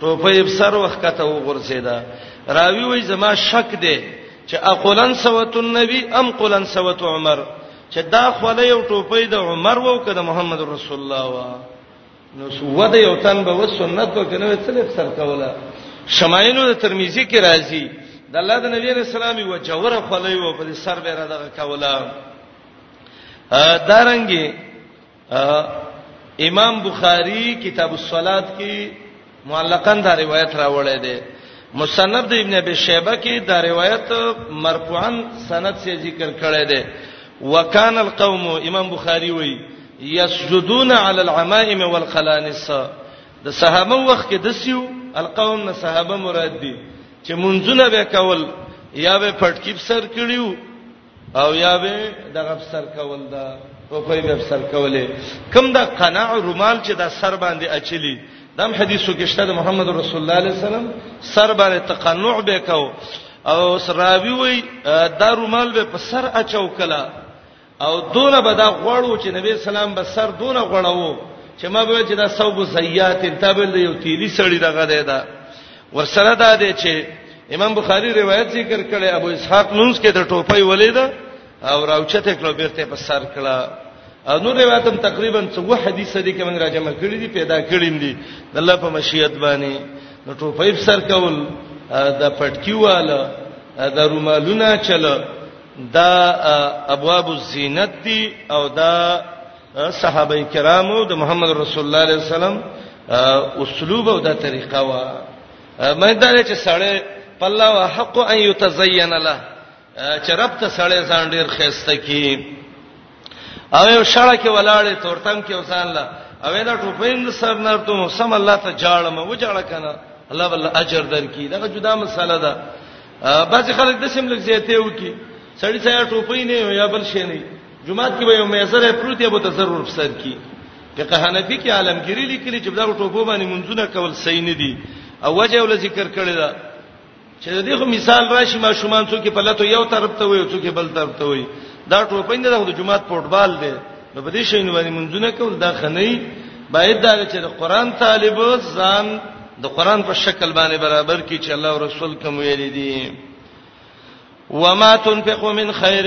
ټوپۍ په سر وخت کته وغورځیدا راوی وای زما شک دی چې اقولن سوت النبي ام قولن سوت عمر چې دا خوله یو ټوپۍ د عمر وو کده محمد رسول الله وا نو سو د یو تن به و سنت کو کنه تلف سر کوله شمایلو د ترمذی کې راځي د الله د نبی رسول الله و جوره خوله یو په سر به را دغه کوله دارنګي امام بخاری کتاب الصلات کې معلقاً دا روایت راوړی دی مصنف د ابن ابي شيبه کې دا روایت مرفوعاً سند سے ذکر کړی دی وکان القوم امام بخاری وایي یسجدون علی العمائم والقلانس د صحابه وخت کې دسیو القوم نه صحابه مراد دي چې منځونه به کول یا به پټکیب سر کړیو او یا به دغه سر کول دا ټوپۍ به سر کولې کم دا قناع رومال چې دا سر باندې اچلی دم حدیثو کې شته محمد رسول الله علیه السلام سر باندې تقنع به کو او سراوی وای دا رومال به په سر اچو کلا او دونه به دا غوړو چې نبی سلام به سر دونه غوړو چې ما به چې دا صوب زیات تابل یو تیلی سړی دغه دی دا, دا ورسره دا دی چې امام بخاری روایت ذکر کړي ابو اسحاق نونس کې د ټوپۍ ولید او راوچته کړو بیرته په سر کړه او نور روایت هم تقریبا څو حدیث دي کوم راجم کړي دي پیدا کړي دي د الله په مشیت باندې نو ټوپۍ په سر کول د پټکیواله د رومالونه چل دا ابواب الزینت دي او دا صحابه کرامو د محمد رسول الله علیه السلام اسلوب او د طریقه وا مې دا چې سړی په الله حق ان یتزین له چې رب ته سړی ځان ډیر خسته کی او یو شړه کې ولاړې تورتم کې وسان لا او دا ټوپین سر نرته سم الله ته جاړم و جاړه کنه الله بل اجر درکې دا جدا مساله ده بعضی خلک د سیم لږ زیاته وکي سړی څنګه ټوپی نه یا بل شي نه جمعات کې به یو میسره پروت یا به تضرر فساد کی فقه حنفی کې عالمګری لیکلی چې دا ټوبو باندې منځونه کول صحیح نه دي او وجه ول ذکر کړی دا چې د دې خو مثال راشي ما شومان څوک په لته یو طرف ته وي څوک بل طرف ته وي دا ټوپین دا د جمعات فوټبال دی نو په دې شي نو باندې منځونه کول دا خنۍ باید دا چې د قران طالب ځان د قران په شکل باندې برابر کی چې الله او رسول کوم ویل دي وما تنفقوا من خير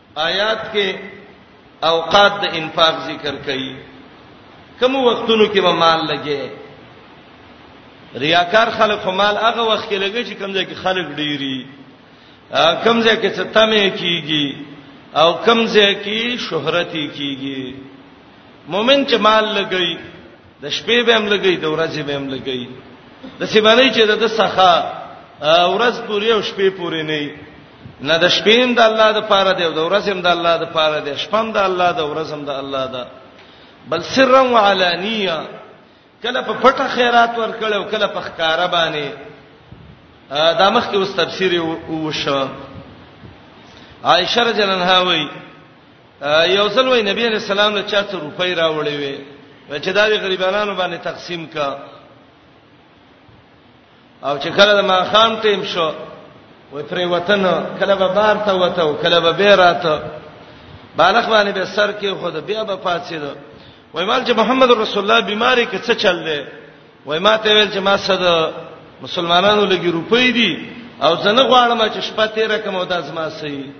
آیات کې اوقات د انفاق ذکر کړي کوم وختونو کې به مال لګي ریاکار خلک مال هغه وخت کې لګي چې کمزې کې خلک ډيري کمزې کې ستمه کیږي او کمزې کې شهرت کیږي مؤمن چې مال لګي د شپې به هم لګي د ورځې به هم لګي د سیمانه چې د سخا ورځ پوری او شپې پوری نه نه د شپې هم د الله د پاره دی او د ورځې هم د الله د پاره دی شپه هم د الله د ورځ هم د الله ده بل سرا وعلانیه کله په پټه خیرات ورکړ او کله په ښکارا باندې دا مخ کې اوس تفسیر وشو عائشه رضی الله عنها وایي یو ځل وای نبی علیہ السلام له چا څو روپۍ راوړې وې چې دا وی غریبانو باندې تقسیم کا او چې کله د ماخام ټیم شو وې پرې وطن کله به بار ته وته او کله به بیراته بالغ باندې به سر کې خود بیا به پاتې ده وې مال چې محمد رسول الله بیماری کې څه چل دی وې ما ته ویل چې ما صد مسلمانانو لګي روپۍ دي او زنه غواړم چې شپه تیر کوم او داس ما سي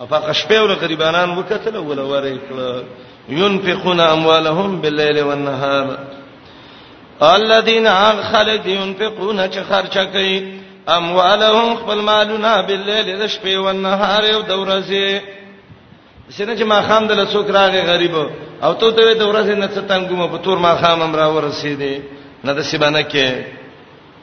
افاق شپه ور غریبانان وکتل ول ورې کړه ينفقون اموالهم بالليل والنهار الذين خلق ينفقون چې خرچه کوي اموالهم خپل مالونه بالليل د شپې او نهار او د ورځې سینه چې ما خام د لڅوک راغې غریب او ته ته د ورځې نه څه تنګومه په تور ما خام هم را ورسېدې نه د سیبانه کې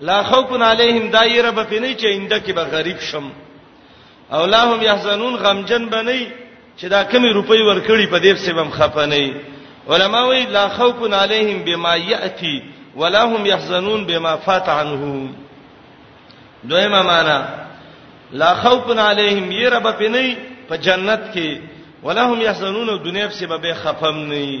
لا خوف علیهم دایره به پینې چې انده کې به غریب شم او لا هم يحزنون غمجن بنئ چې دا کمی روپۍ ورکړي په دې سبب خپه نه علماء وی لا خوف علیهم بما یاتی ولا هم يحزنون بما فات عنه دویمه معنا لا خوف علیهم یره به پینې په جنت کې ولا هم يحزنون دنیا په سبب خپم نه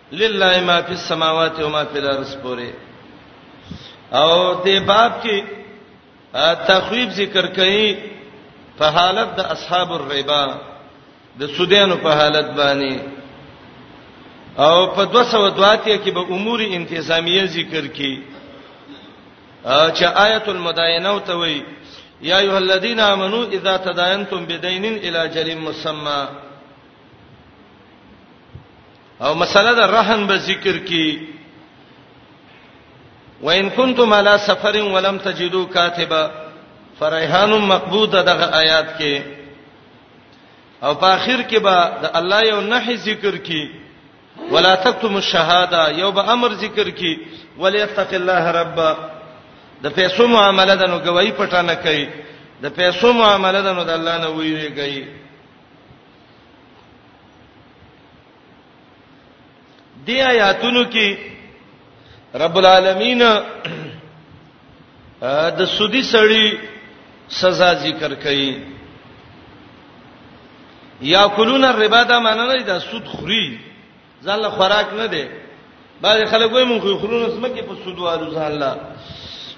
لله ما فی السماوات و ما فی الارض پورې او دې باب کې تخویب ذکر کړي په حالت د اصحاب الربا د سودانو په حالت باندې او په 202 کې به امور انتظامیه ذکر کړي چې آیت المداینه ته وایي یا ایه الذین آمنو اذا تداینتم بدین الی جل مسمى او مسله د رهن به ذکر کی وان کنتم علی سفر ولم تجدوا کاتبا فرایحان مقبوضه دغه آیات کې او په اخر کې به د الله یو نحی ذکر کی ولا تکتم الشهاده یو به امر ذکر کی وليتق الله رب د پیسو معاملې د نو گواہی پټانه کوي د پیسو معاملې د نو د الله نه ویریږي دی آیاتونو کې رب العالمین د سودی سړی سزا ذکر کړي یا کلون الربا دا معنی نه دا سود خوري ځاله خوراک نه دی بعض خلک وایي مونږ خورونه سمکه په سود والو ځاله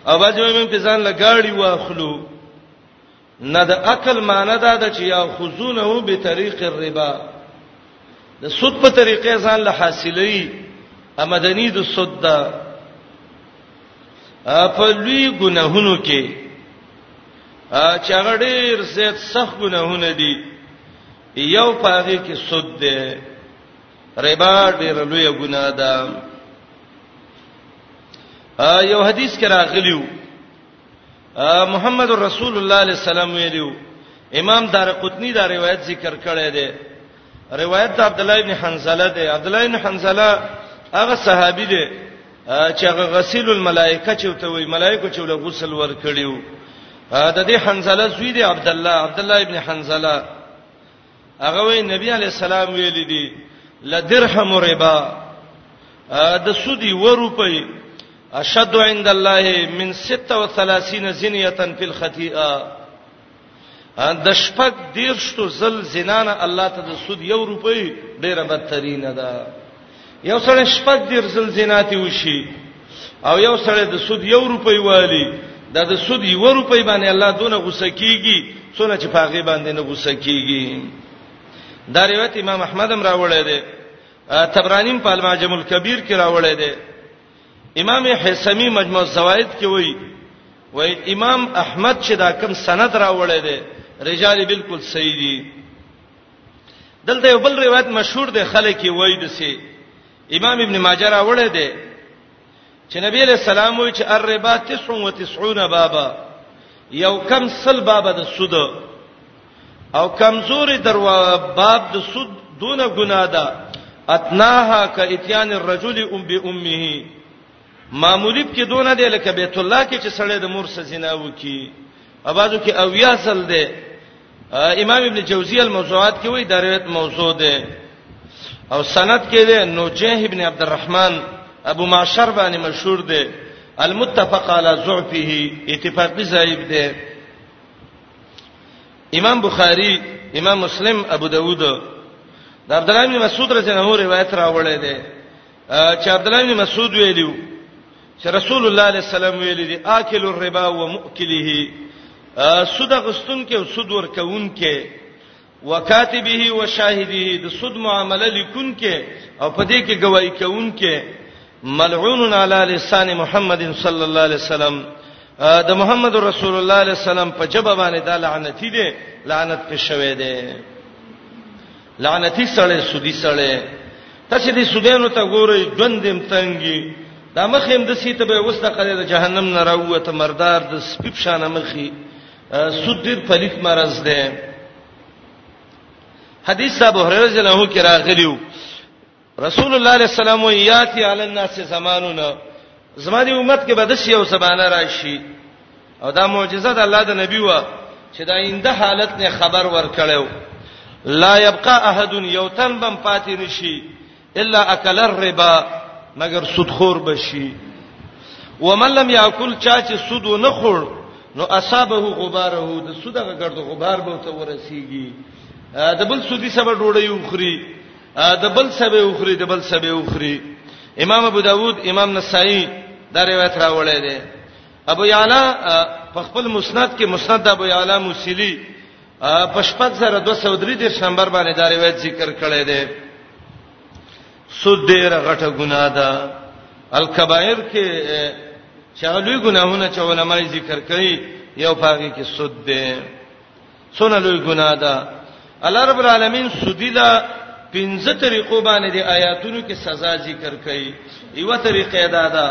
اواز وایي مونږ په ځان لګاړي واخلو نه د عقل معنی دا ده چې یا خذونه به طریق الربا د سود په طریقې ځان له حاصلې امدنی د سود دا په لوی ګناهونو کې چې هغه ډیر زیات سخت ګناهونه دي یو پاره کې سود ده ربا ډیر لوی ګناه ده یو حدیث کې راغلیو محمد رسول الله علیه السلام ویلو امام دارقطنی دا روایت ذکر کړی دی روایت عبد الله ابن حنزله دی عبد الله ابن حنزله هغه صحابي دی چې هغه غسیل الملائکه چې ته وی ملائکه چې له غسل ور کړیو د دې حنزله زوی دی عبد الله عبد الله ابن حنزله هغه وی نبی علی السلام ویل دي لدرهم ربا د سودی و روپی اشد عند الله من 36 زنیه فی الخطیئه د شپږ دیرشتو زل زنانه الله ته د سود یو روپی ډیره بدترینه ده یو سړی شپږ دیر زل زیناتی وشي او یو سړی د سود یو روپۍ والی دا د سود یو روپۍ باندې الله دونه غوسه کیږي څونه چې پاغه باندې نه غوسه کیږي دا روایت امام احمد هم راوړی دی تبرانیم په المعجم الکبیر کې راوړی دی امام حسمی مجموع الزوائد کې وایي وای امام احمد چې دا کم سند راوړی دی رجال بالکل صحیح دي دلته یو بل روایت مشهور دی خلک یې وایي د سي امام ابن ماجه راوړی دی چې نبی له سلام وی چې الربا 99 بابا یو کم سل بابا د سود او کمزوري دروا باب د سود دونه ګناه ده اتناها ک اتیان الرجل ام به امه معمولی کې دونه دی لکه بیت الله کې چې سړی د مور سره زنا وکي اوازو کې اویا سل دی امام ابن جوزی الموضوعات کې وایي دا روایت موضوع ده او سند کې ده نوجه ابن عبد الرحمن ابو معشر باندې مشهور ده المتفق على ضعفه اتفاقی ضعیف ده امام بخاری امام مسلم ابو داوود د عبد الله بن مسعود رضی الله عنه روایت راوړی دی چې عبد الله بن مسعود ویلو چې رسول الله عليه السلام ویلي دي اکل الربا ومؤکله سود غستون کې او سود ور کوون کې وکاتبه او شاهده د سود معامله لیکون کې او په دې کې گواہی کوون کې ملعون علی لسان محمد صلی الله علیه وسلم د محمد رسول الله علیه السلام په جبه باندې د لعنتی دي لعنت کې شوه دي لعنتی سړی سودی سړی تاسو دې سودانو ته ګورئ ژوندم تنګي دا مخ هم د سیته به وسته قضې د جهنم نه راوته مردار د سپیب شانه مخي سود ډیر پلیت مرز ده حدیث ابو هريره رضی الله عنه کې راغلیو رسول الله علیه السلام یاتی علی الناس زمانونه زما دی امت کې بد شي او سبانه راشي او دا معجزه د الله د نبی و چې دا اینده حالت نه خبر ورکړیو لا یبقى احد یوتن بم پاتې نشي الا اکل الربا مگر سودخور بشي ومن لم یاکل چا چې سود نه خور نو اصابه غباره د سودغه ګرد غبار به ته ورسیږي د بل سودی سبب ډوړی وخوري د بل سبه اخري د بل سبه اخري امام ابو داود امام نسائی دا روایت راوړی دی ابو یعلا په خپل مسند کې مسند ابو یعلا موسیلی په شپږ سره 233 نمبر باندې دا روایت ذکر کړی دی سود ډیر غټه ګناه ده الکبائر کې چغلوی ګناهونه چې علماي ذکر کوي یو پاګه کې سود ده څونه لوی ګناه ده الله رب العالمین سودی دا پنځه طریقو باندې د آیاتونو کې سزا ذکر کړي یو طریقه دا ده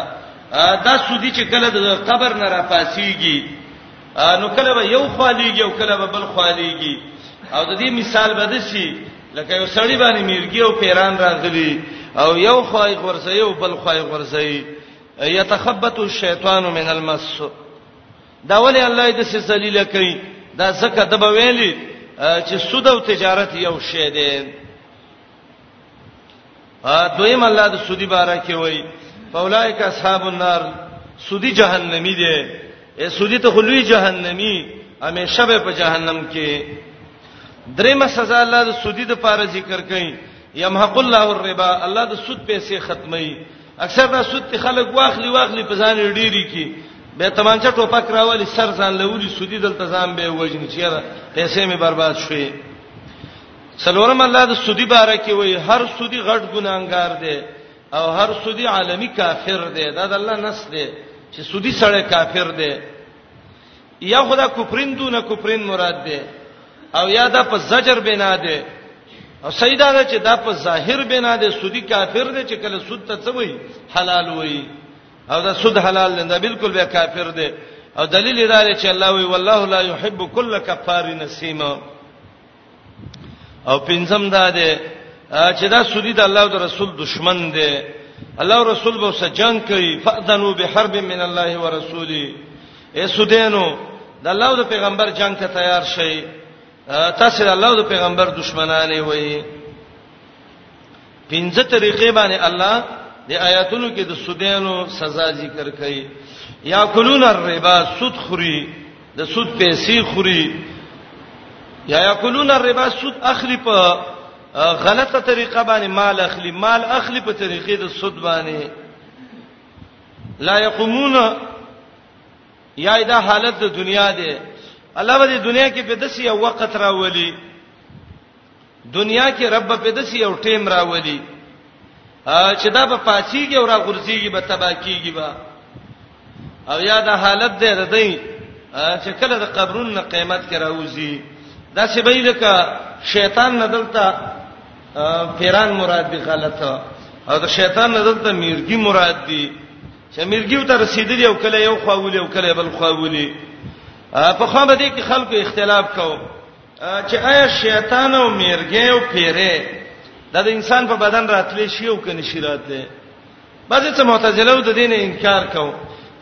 دا سودی چې کله د قبر نه راپاسیږي نو کله به یو خالیږي او کله به بل خالیږي او د دې مثال به دسی لکه یو سړی باندې میرګي او پیران راغلي او یو خوای غورځي او بل خوای غورځي یتخبط الشیطان من المس دا ولې الله دې سې ذلیل کوي دا زکه د به ویلي چې سود او تجارت یو شی دی ا دویم الله د سودی باره کې وای فاولائک اصحاب النار سودی جهنمی دی ا سودی ته خلوی جهنمی همیشه به په جهنم کې دریمه سزا الله د سودی د پاره ذکر کړي یمحق الله الربا الله د سود پیسې ختمي اکثر دا سود خلک واخلي واخلي په ځان ډیری کی به تمانچه ټوپک راولي سر ځان لوري سودی دلته ځان به وژني چیرې پیسې می برباد شوي سلورم الله د سودی باره کې وای هر سودی غټ ګناګار دی او هر سودی عالمی کافر دی دا د الله نس دی چې سودی سره کافر دی یا خدا کفرین دون کفرین مراد ده او یا دا په زجر بنا ده او سیدا ده چې دا په ظاهر بنا ده سودی کافر ده چې کله سود ته څه وای حلال وای او دا سود حلال نه ده بالکل به کافر ده او دلیل دا دی چې الله وی والله لا يحب كل كفار نسیم او پنځم دا دی چې دا سودی د الله او رسول دشمن دی الله او رسول به سره جنگ کوي فاذنوا بحرب من الله ورسوله اے سودینو د الله او پیغمبر جنگ ته تیار شئ تاسو د الله او پیغمبر دشمنانه وئ پنځه طریقې باندې الله د آیاتونو کې د سودانو سزا ذکر کړي یا کلون الربا سود خوري د سود پیسې خوري یا یاکلون الربا سود اخلي په غلطه طریقه باندې مال اخلي مال اخلي په طریقې د سود باندې لا یقومون یا دا حالت د دنیا دی الله به د دنیا کې په دسی یو وخت راولي دنیا کې رب په دسی یو ټیم راولي چې دا په پاتېږي او را غورځيږي به تبا کیږي به او یا دا حالت دی ردی چې کله د قبرونو نه قیامت کې راوځي دا څه به لکه شیطان نه دلته پیران مراد دی غلطه او د شیطان نه دلته میرګي مراد دی چې میرګي ته رسیدلی او کله یو خواولي او کله بل خواولي په خو به دې کې خلکو اختلاف کاوه چې آیا شیطان او میرګې او پیره د انسان په بدن راتلې شي او کني شي راتلې بعضی څه معتزله د دین انکار کوي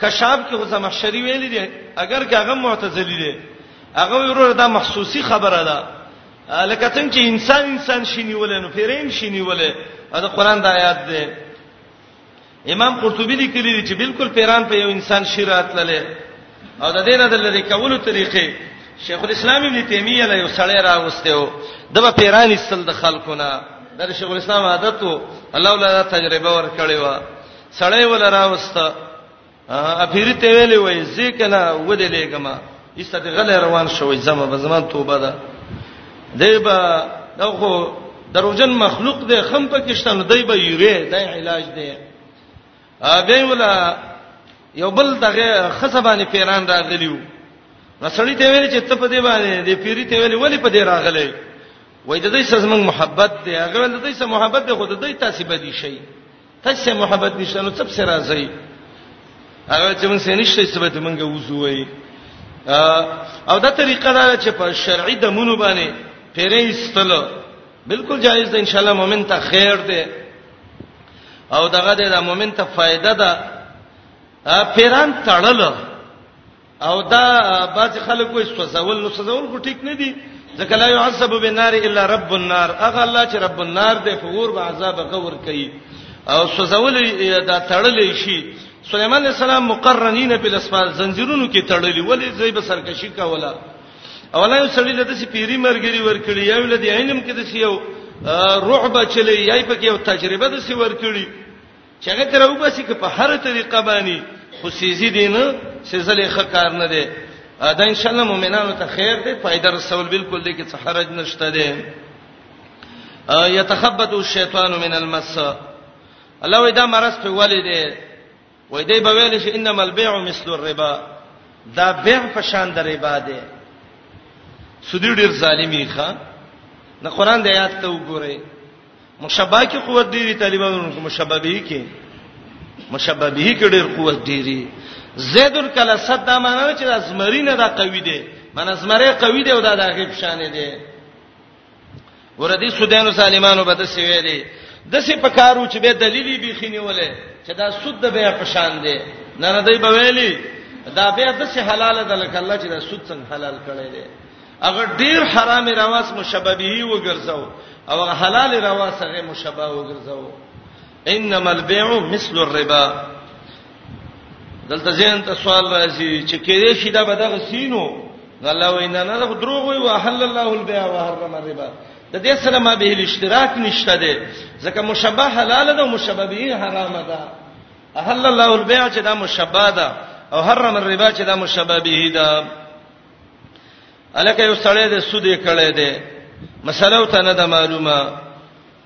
کشاب کې غوسه محشری ویل دي اگر که هغه معتزلی دي هغه ورور دا محسوسی خبره ده لکه څنګه چې انسان انسان شینیول نو پیرین شینیول دا قران د آیات ده امام قرطبي لیکلی دی چې بالکل پیران په یو انسان شیرات لله او د دینه د لری کولو طریقې شیخ الاسلام ابن تیمیه له یو سړی راوسته و د به پیران استل د خلقونه د شیخ الاسلام عادت و الله ولا تجربه ور کړی و سړی ول راوسته ا پیری ته ویلې وای ځکه نه ودې لګما ایسته دی غلی روان شوی زما به زما توبه ده دی به دغه دروژن مخلوق دی خم پکشتن دی به یوه د علاج دی ا به ولا یو بل دغه خصبانی پیران راغلیو نسړی ته ویل چې ته په دې باندې دې پیری ته ویل ولی په دې راغلی وای د دې سره زمنګ محبت دی هغه د دې سره محبت دی خو د دې تاسو به دي شي تاسو محبت نشته نو څه سره راځي هغه چې موږ سره نشته څه به موږ وځوي او دا طریقه دا چې په شرعي د مونږ باندې پیرې استل بالکل جایز ده ان شاء الله مؤمن ته خیر ده او دغه د مؤمن ته فائدہ ده پیران تړل او دا باز خلک وې سوزول نو سوزول کو ټیک نه دي ځکه لا يعذب بالنار الا رب النار اغه الله چې رب النار دې په ور به عذاب غور کوي او سوزول دا تړلې شي سليمان عليه السلام مقرنين په لسفال زنجیرونو کې تړلې ولې زې به سرکشي کوله اولا یو سړی لته سي پیری مرګري ورکړي یو لدی علم کې د سیو رعب چلی یای پکې یو تجربه د سی ورکړي چې هغه تر وباسي که په هر طریقه باندې خو سيزي دین سيزلې ښه کار نه دی دا ان شاء الله مؤمنانو ته خیر دی فائدہ رسول بالکل دې کې څه حرج نشته دی یتخبط الشیطان من المس الله وې دا مرز په ولې دی وې دې به ویل شي انما البيع مثل الربا دا بيع په شان د ربا دی سودی ډیر ظالمی ښا نه قران د آیات ته وګورئ مشبہ کې قوت ډیری طالبانو کې مشبہ به کې مشبہ به کې ډیر قوت ډیری زید کله صد دا معنی چې د زمری نه دا قوی دی معنی زمری قوی دی او دا د هغه پشان دی وردی سودانو سالمانو بده سی ویلي د څه پکارو چې به دلیلی به خینیولې چې دا سود د بیا پشان دی نه نه دی بویلی دا بیا د څه حلاله ده لکه الله چې دا سود څنګه حلال کړی دی هغه ډیر حرام رواس مشببه وګرځاو او هغه حلال رواس هغه مشببه وګرځاو انما البيع مثل الربا دلته ځین ته سوال راځي چې کې دې شي دا بدغه سینو الله وینا نه دا دروغ وي وحل الله البيع وحرم الربا د دې سره ما به الاشتراک نشته ده ځکه مشبه حلال ده او مشبه به حرام ده احل الله البيع چې دا مشبه ده او حرم الربا چې دا مشبه به ده الکه یو سړی د سود یې کړی دی مسله او ته نه ده معلومه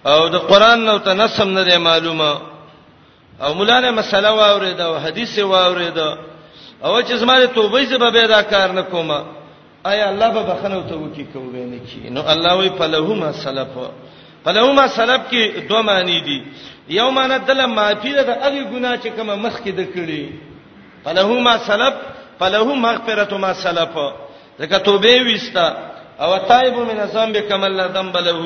او د قران نو ته نسم نه ده معلومه او مولانا مسله واورید او حدیث واورید او چې زماره توبې زبه به دا کار نه کومه آیا الله به بخنه ته وکی کوی نه کی نو الله وی فلهما سلف فلهما سلف کې دوه معنی دي یو معنی دله معافی ده د هغه ګناه چې کومه مخ کې د کړی فله ما سلف فله مغفرت ما سلف ځکه توبه وستا او تایب من ذنب کمل لا ذنب له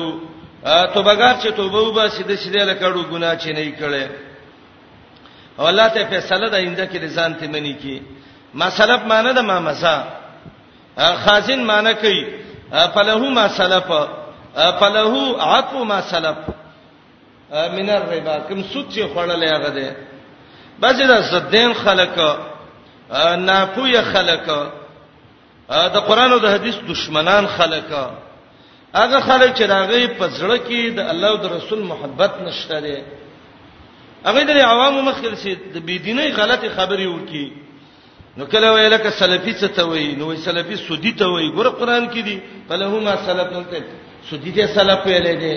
توبګار چې توبه وباسي د سیده لکړو ګناه چې نه کړي او الله ته فیصله د اینده کې ځان ته منی کی ما سلف معنی د ما مسا خازن معنی کوي فله ما سلف فله عفو ما سلف من الربا کوم سود چې خړلې هغه ده بعضی د زدین خلک ناپوهه خلک د قران او د حدیث دشمنان خلک هغه خلک چې راغی په ځړه کې د الله او د رسول محبت نشته دي هغه د عوامو مخکل سي د بيدینۍ غلطي خبري وکي نو کله ویل ک سلفي څه ته وایي نو سلفي سودی ته وایي ګور قران کې دي فلهما سلف نو ته سودی ته سلف ویلې دي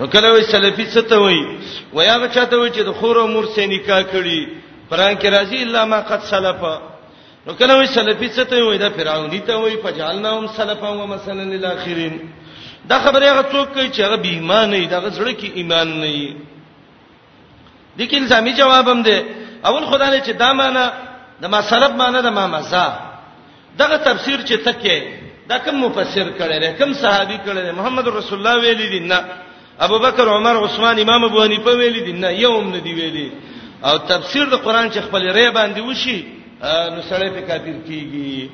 نو کله وی سلفي څه ته وایي ویا چاته وایي چې د خور او مور سې نکاح کړي قران کې راځي الا ما قد سلف نو کله وی سلفي څه ته وایي دا فرعونی ته وایي فجعلناهم سلفا ومثلا للاخرين دا خبره هغه څوک کوي چې هغه بې ایمان نه دی دا زړه کې ایمان نه دی دي کې الزامي جواب هم دی اول خدای نه چې دا معنی د ما سلب معنی د ما مزه دغه تفسیر چې تکه دا کوم مفسر کړي لري کوم صحابي کړي لري محمد رسول الله ویلي دي نه ابو بکر عمر عثمان امام ابو حنیفه ویلي دي نه یوم نه دی ویلي او تفسیر د قران چې خپل ری باندې وشي نو سړی په کافر کیږي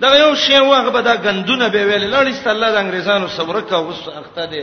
دا یو شی واغه به دا غندونه به ویل لړیست الله د انګریزانو صبر کا اوس اخته دي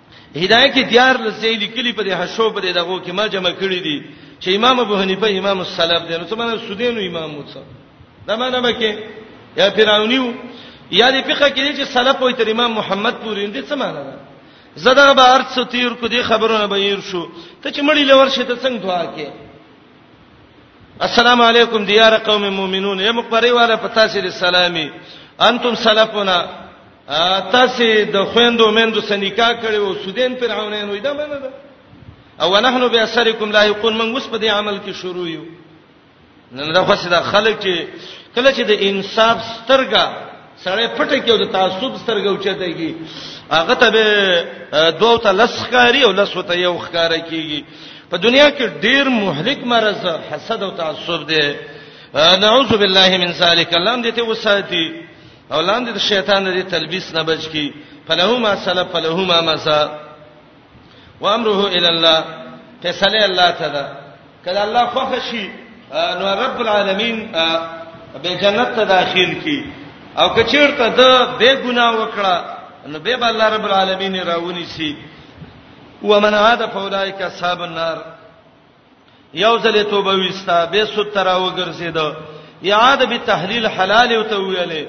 هدايه کې دیار لسې لیکلي په دې حشو په دې دغه کې ما جمع کړی دي چې امام ابو حنیفه امام السلف دی نو څه معنی سودینو امام موسی دا معنی به کې یا فرعونیو یا دې فقہ کې چې سلف وي تر امام محمد پورې دې څه معنی ده زدا به ارڅ تیر کو دې خبرونه به ير شو ته چې مړی لور شې ته څنګه دعا کې السلام علیکم دیار قوم مومنون اے مقبره والا پتا سي سلامي انتم سلفنا تاسو د خويندو مندو سنیکا کړي او سودین فرعونین وې دا منه ده او نحنو به اثرکم لا یقون من وس په دې عمل کې شروع یو نن دا خاصه د خلک چې کله چې د انصاف سترګه سړی پټه کې او د تعصب سترګه اوچته کیږي هغه ته به دوه ته لس ښکاری او لس ته یو ښکارا کیږي په دنیا کې ډیر مهلک مرز حسد او تعصب دی نعوذ بالله من ذلک الله دې ته وساتي او لاندې د شیطان د تلبیس نه بچ کی فله ما سلف فله ما مسا وامره الى الله فیصله الله ته ده کله الله خوښ شي نو رب العالمین به جنت ته داخل کی او کچیرته د بے ګناه وکړه نو به به الله رب العالمین راونی سي ومن عاد فاولائک اصحاب النار یو ځل توبه وستا به ستر او ګرځید یاد به تحلیل حلال او ته ویلې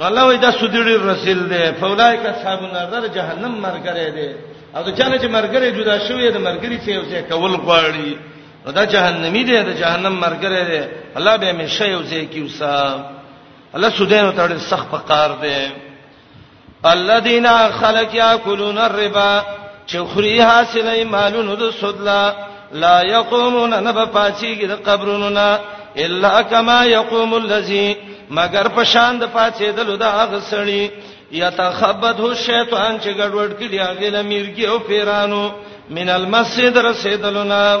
الله وی دا سودړي رسول دی فولایک اصحاب النار جهنم مرګره دی او دا چانه چې مرګره جدا شوی د مرګري څخه یو څه کول غواړي نو دا جهنمی دی دا جهنم مرګره دی الله به همیشه یو ځای کیوسا الله سودین ته ډېر سخت پکار دی الذين خلق ياكلون الربا چې خوري حاصلې مالونو د سود لا لا يقومون نبا پاتېږي د قبرونو نه الا كما يقوم الذي مگر په شان د پاتېدلو د هغه سړی يتخبط هو شیطان چې ګډوډ کړي هغه لمیرګي او پیرانو من المسجد رسیدلونه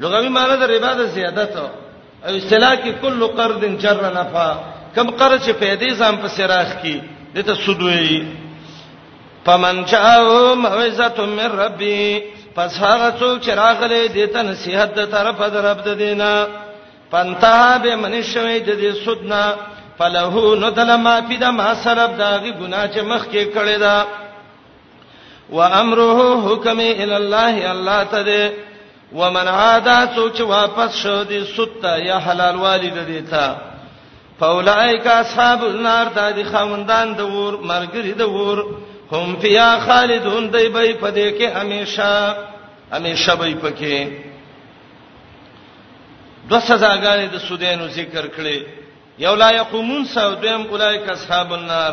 لغوي معنی د ربا د زیادت او اصطلاح کې کل قرض جر نفع کم قرض چې پیدا ځم په سراخ کې دته سود وی فمن جاءه موعظه من ربي پس هغه څوک چې راغلي دته نصيحت د طرف د رب د دینه پنتها به منشوي د دې سودنا فلهو ندل ما فی د ما سرب داغي ګنا چې مخ کې کړی دا, دا و امره حکم ال الله الله ته ده ومن عاد سوچ واپس شو دي ستا یا حلال والد دي تا فاولائک اصحاب النار دا دي خوندان د ور مرګري د ور هم فیا خالدون دی به پدې کې همیشه همیشه به پکې د سزاګانې د سودینو ذکر کړي یو لا یقومون سودیم اولایک اصحاب النار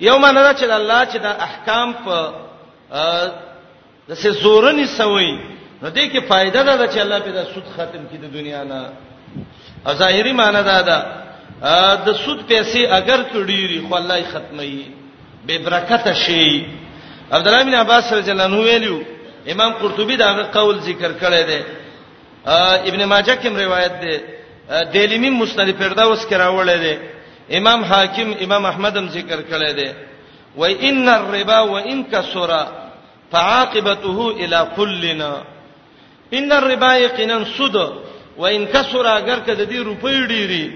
یو معنی دا چې الله چې دا احکام په د څه زورنی سوی نو دې کې فائدہ ده چې الله په دا سود ختم کړي د دنیا نه ظاهری معنی دا ده د سود پیسې اگر کډيري خو الله یې ختمي به برکت شي عبد الله بن عباس رضی الله عنه ویلو امام قرطبي دا قول ذکر کړی دی ابن ماجه کوم روایت دی دلیمی مسند فردوس کې راوړل دی امام حاکم امام احمد هم ذکر کړی دی و ان الربا و ان کسر فعاقبته الى كلنا ان الربا یقینا سود و ان کسر اگر کده دی روپی ډیری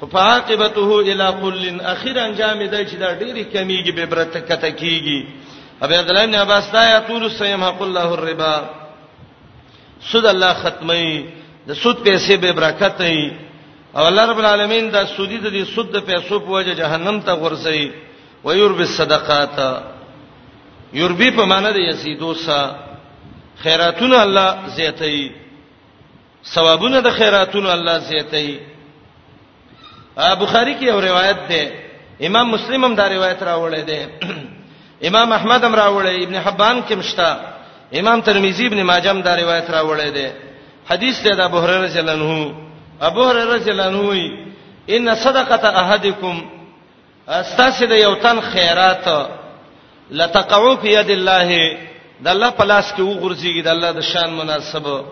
خو فعاقبته الى كل اخر انجام دی چې دا ډیری کمیږي به برته کته کیږي ابي عبد الله بن عباس دا یا طول سیم حق الله الربا سود الله ختمي د سود پیسې به برکت وي او الله رب العالمین دا سودی د دې سود د پیسو په وجه جهنم ته ورسي ويرب الصدقات يربي په معنی د یسیدوسا خیراتونه الله زیاتوي ثوابونه د خیراتونو الله زیاتوي بخاری کې یو روایت ده امام مسلم هم دا روایت راوړی دی امام احمد هم راوړی ابن حبان کې مشتا امام ترمذی ابن ماجه هم دا روایت راوړی دی حدیث ته د ابو هريره رضی الله عنه ابو هريره رضی الله عنه وی ان صدقه احدکم استاسد یو تن خیرات لتقعو فی ید الله د الله پلاس کې وګرځيږي د الله د شان مناسبه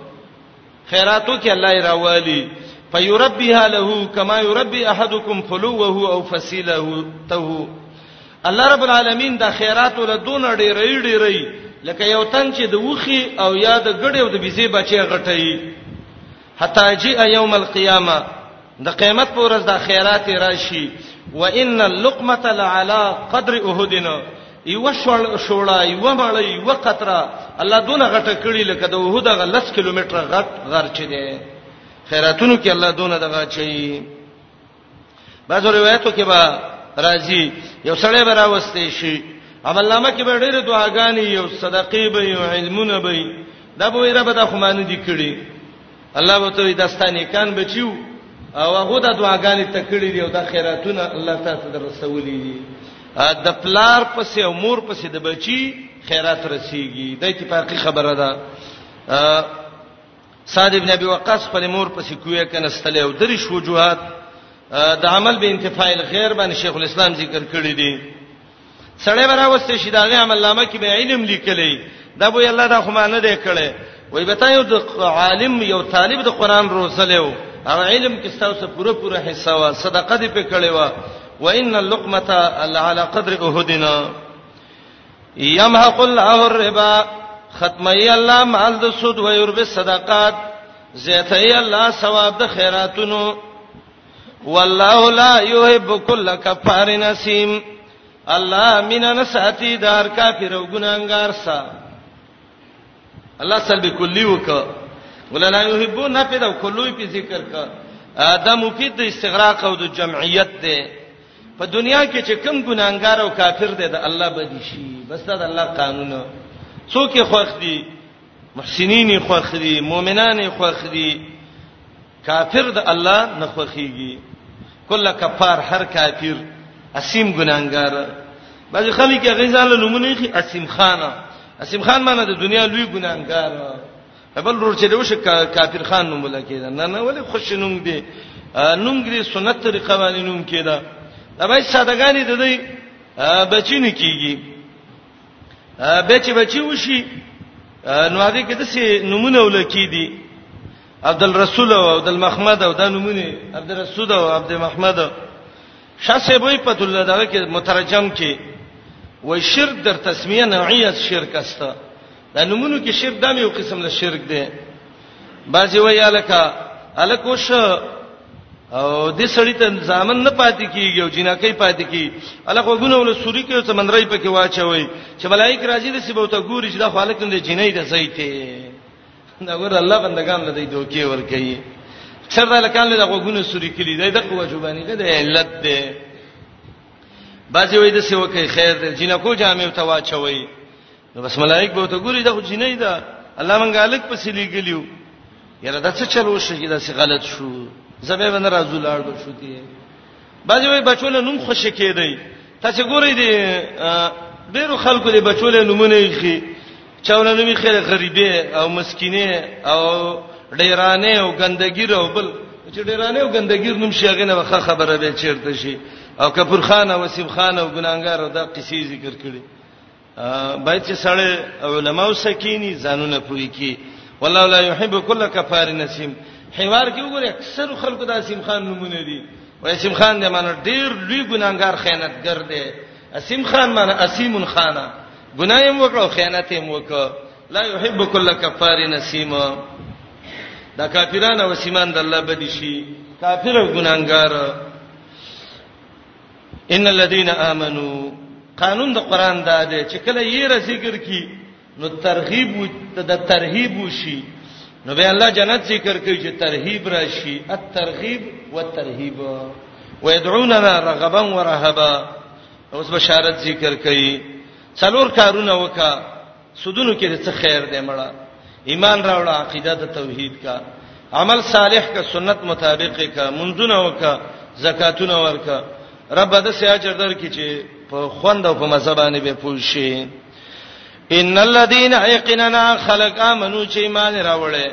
خیراتو کې الله یې راوالي فیربیها له کما یربی احدکم فلوه او فصیله ته الله رب العالمین د خیراتو له دون ډېرې ډېرې لکه یو تن چې د وخي او یا د ګډې او د بيزي بچي غټي حتا جی یوم القیامه د قیامت پر ورځ د خیرات راشي وان اللقمه لعلى قدر احدنا یو شوړ شوړا یو مړ یو قطره الله دونه غټه کړی لکه د وحود غ لس کیلومتر غټ غر چي دی خیراتونو کې الله دونه دغه چي بعضو روایتو کې با راځي یو سړی به راوستي شي عمل نامه کې به ډېر دعاګانې یو صدقې به یو علمونه به دا به رب د خمانه دي کړی الله به ته داستانې کان بچیو او هغه د دعاګانې تکړې دی او د خیراتونه الله تعالی ته رسولې دي د پلار پسې او مور پسې د بچي خیرات رسیږي د اتفاقی خبره ده صاد ابن ابي وقاص پر مور پسې کوی کنه ستلې او درش وجوهات د عمل به انتفاع الخير باندې شیخ الاسلام ذکر کړی دی سړی براوسته شي داغه عمل نامه کې به علم لیکلی دا به الله دا خو معنی دی کړي وای به تا یو د عالم یو طالب د قران روزلو هغه علم کې ستاسو پوره پوره حصہ وا صدقه دې په کړي وا وان اللقمه على قدر اهدنا يمحق الله الربا ختمي الله مال د سود و يربي صدقات زيتي الله ثواب د خیراتونو والله لا يحب كل كفار نسيم الله مینا نساتی دار کافر او ګناګار سا الله سلب کلی وک ولنا یحبو نه په دا کلوې په ذکر کا دا مفید د استغراق او د جمعیت دی په دنیا کې چې کم ګناګار او کافر دی د الله بدی شي بس دا د الله قانون څوک خوښ دي محسنین خوښ دي مؤمنان خوښ دي کافر د الله نه خوخيږي کله کفار هر کافر اسیم ګناګار بعضی خلک هغه ځاله نمونه خي اسیم خان اسیم خان معنی د دنیا لوی ګناګار بل ور چې دوش کافر خان نوم لکه نه نه ولې خوش نوم دی نوم ګری سنت طریقه باندې نوم کېدا دا به سادهګانی د دې بچینه کیږي بچي بچي وشي نو هغه کې د سي نمونه ولکې دي عبد الرسول او عبد المحمد او د نمونه عبد الرسول او عبد المحمد شاسه به په دله دغه کې مترجم کې و شرک در تسمیه نوعیت شرک است دا نمونه کې شرک د یو قسم له شرک دی بعضی وی الکا الکوش او د سړی ته ځامن نه پاتې کیږي او جنکې پاتې کی الکو غونه ول سوري کې څه منرای پکې واچوي چې ملائک راځي د سیبو ته ګوري چې دا خالق نه جنې د زیته دا ور الله بندگان له دې دوکي ور کوي اکثر دا لکان له غوګونو سوري کړي دا دغه وجوبانی ده علت ده بعضی وای د سیو کې خیر ده جنکو جامع ته واچوي نو بس ملائک به ته ګوري دا خو جنې ده الله مونږه الک پسې لګلیو یره دا څه چلو شي دا څه غلط شو زبې باندې راځو لاړ شو دی بعضی وای بچو له نوم خوشی کېدی تاسو ګورئ دي ډیرو خلکو دي بچو له نمونه یې خي چاونه نومي خیر غریبه او مسکینه او ډیرانه او ګندګیر او بل چې ډیرانه او ګندګیر نوم شي هغه نه وخه خبره به چیرته شي او کفر خان او وسیم خان او ګناګار دا قصې ذکر کړي باید چې سړی علما او سکینی ځانونه پوری کی والله لا يحب كل كفار نسیم حوار کې وګوره اکثر خلکو د اسیم خان نمونه دي وای اسیم خان د معنی ډیر لوی ګناګار خیانتګر دی اسیم خان معنی اسیم خانه ګنایم وکړو خیانت یې وکړو لا يحب كل كفار نسیم دا کافرانه وسیمان د الله بدی شي کافر او ګناګار ان الذين امنوا قانون د قران دا دی چې کله یې رسیګر کی نو ترغیب ته د ترهیب وشي نو به الله جنت ذکر کوي چې ترهیب راشي الترغیب والترهیب ويدعوننا رغبا ورهبا اوس بشارت ذکر کوي څلور کارونه وکړه سودونو کې څه خیر دی مړه ایمان راوړه عقیده د توحید کا عمل صالح کا سنت مطابق کا منځونه وکا زکاتونه ورکا رب د سي اجر درکې چې په خوند او په مزبانه به پوه شي ان الذين يقيننا خلق امنو چې ایمان راوړل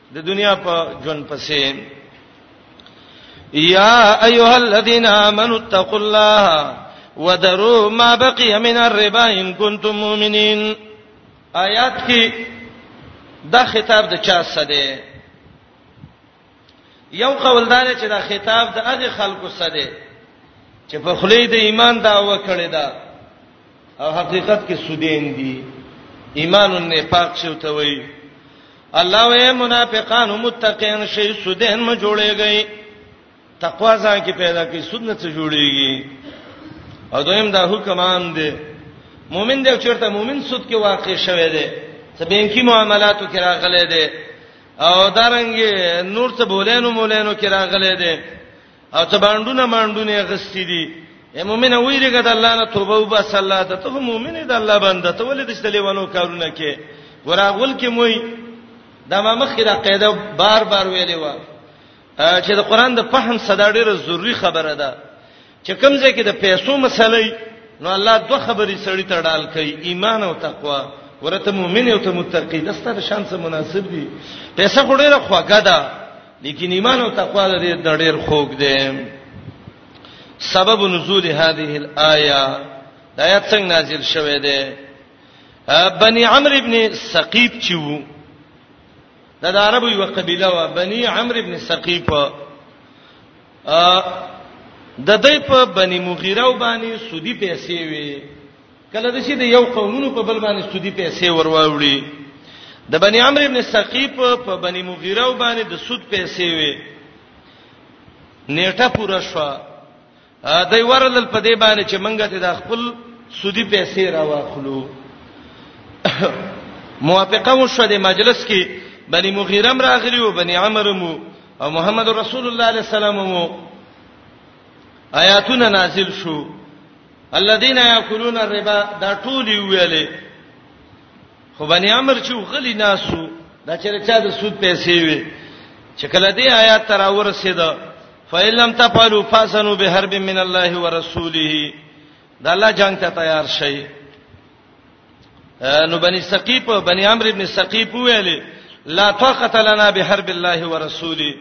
د دنیا په ژوند پسې یا ایها الذین آمنوا اتقوا الله وذروا ما بقي من الربا ان کنتم مؤمنین آیات کې دا خطاب د چا سره دی یو قول دا چې دا خطاب د هغه خلکو سره دی چې په خلی د ایمان داوا کړی دا او حقیقت کې سودین دي ایمان النفاق څه ته وایي الله وې منافقان متقین شي سودین ما جوړيږي تقوا ځان کې پیدا کی سود نه څه جوړيږي او دویم دا حکم عام دی مؤمن دی چیرته مؤمن سود کې واقع شوه دی څه بانکی معاملاتو کې راغله دی او دارنګ نور څه بولینو مولینو کې راغله دی او ته باندونه مانډونه غستی دي اے مؤمنه ویریګه د الله نه توبه وباس الله ته ته مؤمنه د الله بنده ته ولې د لیوانو کارونه کې وراغول کې موي دا ما مخکې دا قاعده بار بار ویلې و چې د قران د فهم صدا ډیره ضروری خبره ده چې کوم ځای کې د پیسو مسلې نو الله دوه خبرې سړی ته ډال کوي ایمان او تقوا ورته مؤمن او ته متقی دسته شان سره مناسب دي پیسې خو ډیره خوګه ده لیکن ایمان او تقوا د دې ډېر خوګ دی سبب نزول هذه الايه دا آیت څنګه نازل شوه دی بني عمرو ابن ثقيب چې وو دا د عربو یو قبيله و بني عمرو ابن ثقيب د دې په بني مغیره وبانی سودی پیسې وي کله د شي د یو قومونو په بل باندې سودی پیسې ورواوړي د بنی عمرو ابن ثقیف په بنی مغیره باندې د سود پیسې وي نیټه پوره شو دای ورل په دې باندې چې منګه ته د خپل سودی پیسې راواخلو موافقه مو شو د مجلس کې بنی مغیره هم راغلی او بنی عمرو مو او محمد رسول الله علیه السلام مو آیاتونه نازل شو الذين ياكلون الربا دا ټول ویلې خو بني امر چې غلي ناسو دا چې چا د سود پیسې وي چې کله دې آیات تر ورسېد فإلم تفعلوا فاسنوا بحرب من الله ورسوله دا الله جنگ ته تیار شئ نو بني ثقيف بني عمرو ابن ثقيف ویلې لا طاقت لنا بحرب الله ورسوله